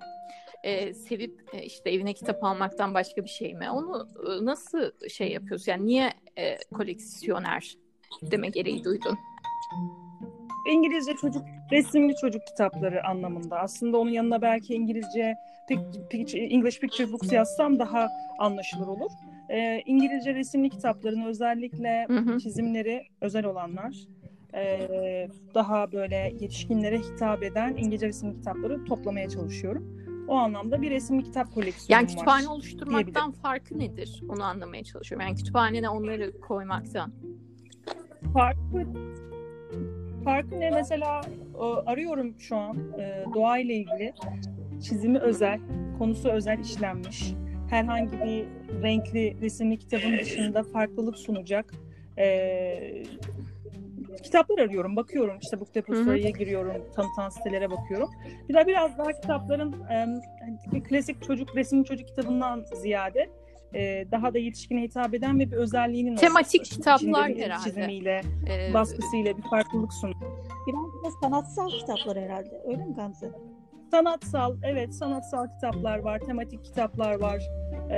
Speaker 1: E, sevip e, işte evine kitap almaktan başka bir şey mi? Onu e, nasıl şey yapıyorsun? Yani niye e, koleksiyoner deme gereği duydun?
Speaker 2: İngilizce çocuk resimli çocuk kitapları anlamında. Aslında onun yanına belki İngilizce English Picture Books yazsam daha anlaşılır olur. Ee, İngilizce resimli kitapların özellikle
Speaker 1: Hı hı.
Speaker 2: çizimleri özel olanlar ee, daha böyle yetişkinlere hitap eden İngilizce resimli kitapları toplamaya çalışıyorum. O anlamda bir resimli kitap koleksiyonum
Speaker 1: Yani kütüphane
Speaker 2: var.
Speaker 1: oluşturmaktan farkı nedir? Onu anlamaya çalışıyorum. Yani kütüphanene onları koymaktan.
Speaker 2: Farkı, farkı ne? Mesela e, arıyorum şu an e, doğayla ilgili çizimi özel, konusu özel işlenmiş. Herhangi bir renkli resimli kitabın dışında farklılık sunacak e, kitaplar arıyorum. Bakıyorum işte Book Depository'ye giriyorum, tanıtan sitelere bakıyorum. Bir de biraz daha kitapların e, bir klasik çocuk resimli çocuk kitabından ziyade e, daha da yetişkine hitap eden ve bir özelliğinin
Speaker 1: Tematik
Speaker 2: olması.
Speaker 1: kitaplar herhalde.
Speaker 2: çizimiyle,
Speaker 1: Ee,
Speaker 2: baskısıyla bir farklılık sunuyor.
Speaker 4: Biraz da sanatsal kitaplar herhalde. Öyle mi Gamze?
Speaker 2: Sanatsal, evet sanatsal kitaplar var, tematik kitaplar var. Ee,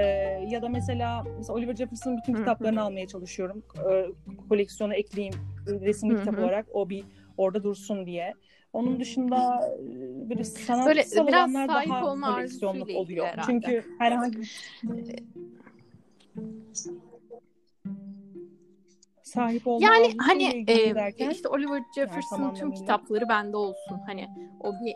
Speaker 2: ya da mesela, mesela Oliver Jefferson'ın bütün kitaplarını almaya çalışıyorum. Ee, koleksiyona ekleyeyim resimli kitap olarak o bir orada dursun diye. Onun dışında e, böyle sanatsal
Speaker 1: Böyle biraz
Speaker 2: olanlar
Speaker 1: sahip
Speaker 2: daha
Speaker 1: olma
Speaker 2: koleksiyonluk oluyor.
Speaker 1: herhalde.
Speaker 2: Çünkü herhangi sahip olma
Speaker 1: Yani hani e,
Speaker 2: derken,
Speaker 1: işte Oliver Jefferson'ın tüm
Speaker 2: anlamıyla.
Speaker 1: kitapları bende olsun. Hani o bir.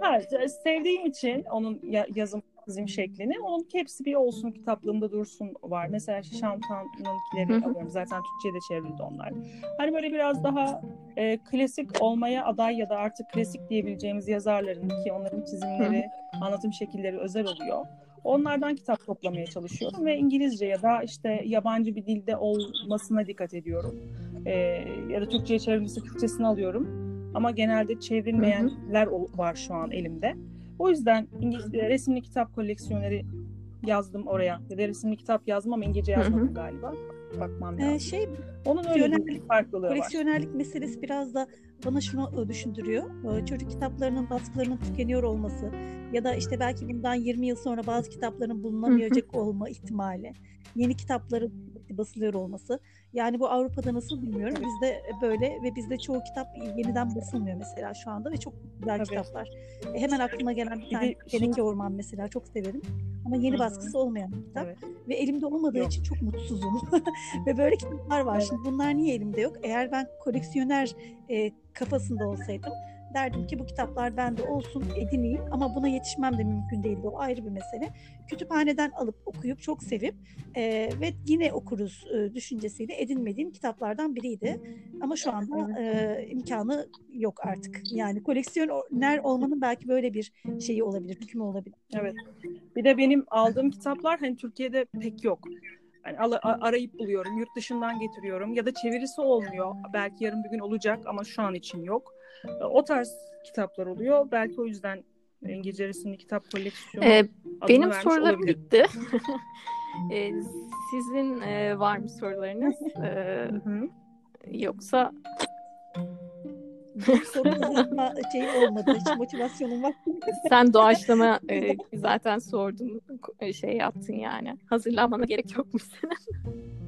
Speaker 2: Ha, sevdiğim için onun ya- yazım çizim şeklini, onun hepsi bir olsun kitaplığımda dursun var. Mesela Şantan'ınkileri alıyorum. Zaten Türkçe'ye de çevrildi onlar. Hani böyle biraz daha e, klasik olmaya aday ya da artık klasik diyebileceğimiz yazarların ki onların çizimleri, anlatım şekilleri özel oluyor. Onlardan kitap toplamaya çalışıyorum ve İngilizce ya da işte yabancı bir dilde olmasına dikkat ediyorum. E, ya da Türkçe'ye çevrilmişse Türkçesini alıyorum. Ama genelde çevrilmeyenler ol- var şu an elimde. O yüzden İngilizce resimli kitap koleksiyoneri yazdım oraya. Ya da resimli kitap yazdım ama İngilizce yazmadım galiba. Bakmam lazım.
Speaker 4: Ee, şey
Speaker 2: Onun öyle bir
Speaker 4: koleksiyonerlik-
Speaker 2: farklılığı var.
Speaker 4: Koleksiyonerlik meselesi biraz da bana şunu e, düşündürüyor. Ee, Çocuk kitaplarının baskılarının tükeniyor olması ya da işte belki bundan 20 yıl sonra bazı kitapların bulunamayacak olma ihtimali. Yeni kitapların basılıyor olması. Yani bu Avrupa'da nasıl bilmiyorum. Bizde böyle ve bizde çoğu kitap yeniden basılmıyor mesela şu anda ve çok güzel
Speaker 2: Tabii.
Speaker 4: kitaplar. E, Hemen aklıma gelen bir tane Teneke Orman mesela çok severim. Ama yeni
Speaker 2: Hı hı.
Speaker 4: baskısı olmayan bir kitap.
Speaker 2: Evet.
Speaker 4: Ve elimde olmadığı
Speaker 2: Yok.
Speaker 4: için çok mutsuzum. Ve böyle kitaplar var.
Speaker 2: Evet.
Speaker 4: Şimdi bunlar niye elimde yok? Eğer ben koleksiyoner e, kafasında olsaydım derdim ki bu kitaplar bende olsun, edineyim ama buna yetişmem de mümkün değildi. O ayrı bir mesele. Kütüphaneden alıp okuyup çok sevip e, ve yine okuruz e, düşüncesiyle edinmediğim kitaplardan biriydi. Ama şu anda e, imkanı yok artık. Yani koleksiyoner olmanın belki böyle bir şeyi olabilir, hükmü olabilir.
Speaker 2: Evet. Bir de benim aldığım kitaplar hani Türkiye'de pek yok. Yani arayıp buluyorum, yurt dışından getiriyorum ya da çevirisi olmuyor. Belki yarın bir gün olacak ama şu an için yok. E, O tarz kitaplar oluyor. Belki o yüzden İngilizce resimli kitap koleksiyonu
Speaker 1: Ee, benim sorularım
Speaker 2: olabilir.
Speaker 1: bitti. Ee, sizin e, var mı sorularınız? Ee, yoksa
Speaker 4: Sorunlarıma şey olmadı, hiç motivasyonum var.
Speaker 1: sen doğaçlama e, zaten sordun, e, şey yaptın yani. Hazırlanmana gerek yokmuş senin.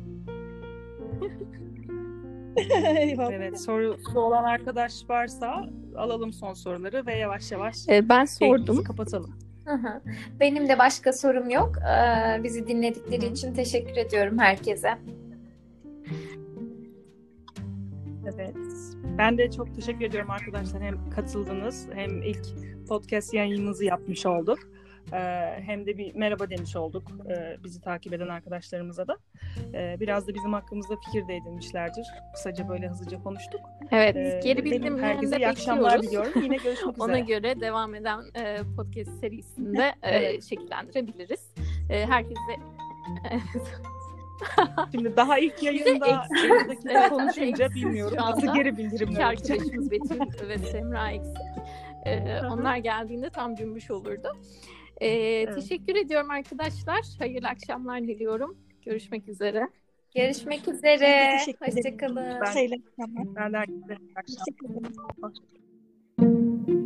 Speaker 2: Evet, sorusu olan arkadaş varsa alalım son soruları ve yavaş yavaş
Speaker 1: Ee, ben sordum.
Speaker 2: kapatalım.
Speaker 3: Hı hı. Benim de başka sorum yok. Ee, bizi dinledikleri
Speaker 2: hı.
Speaker 3: için teşekkür ediyorum herkese.
Speaker 2: Evet. Ben de çok teşekkür ediyorum arkadaşlar. Hem katıldınız hem ilk podcast yayınınızı yapmış olduk. E, hem de bir merhaba demiş olduk e, bizi takip eden arkadaşlarımıza da. E, biraz da bizim hakkımızda fikir de edinmişlerdir. Kısaca böyle hızlıca konuştuk.
Speaker 1: Evet, geri bildirimlerini
Speaker 2: herkese iyi akşamlar diliyorum. Yine görüşmek üzere.
Speaker 1: Ona göre devam eden e, podcast serisinde e,
Speaker 2: Evet.
Speaker 1: şekillendirebiliriz. E, herkese
Speaker 2: Şimdi daha ilk yayında
Speaker 1: eksik.
Speaker 2: 50 dakika
Speaker 1: Evet,
Speaker 2: konuşunca bilmiyorum nasıl geri bildirimler olacak.
Speaker 1: arkadaşımız Betül ve Semra eksik. E, onlar geldiğinde tam cümbüş olurdu. Ee, evet. Teşekkür ediyorum arkadaşlar. Hayırlı akşamlar diliyorum. Görüşmek üzere.
Speaker 3: Görüşmek üzere. Hoşçakalın.
Speaker 2: Ben, ben de herkese. Hoşçakalın.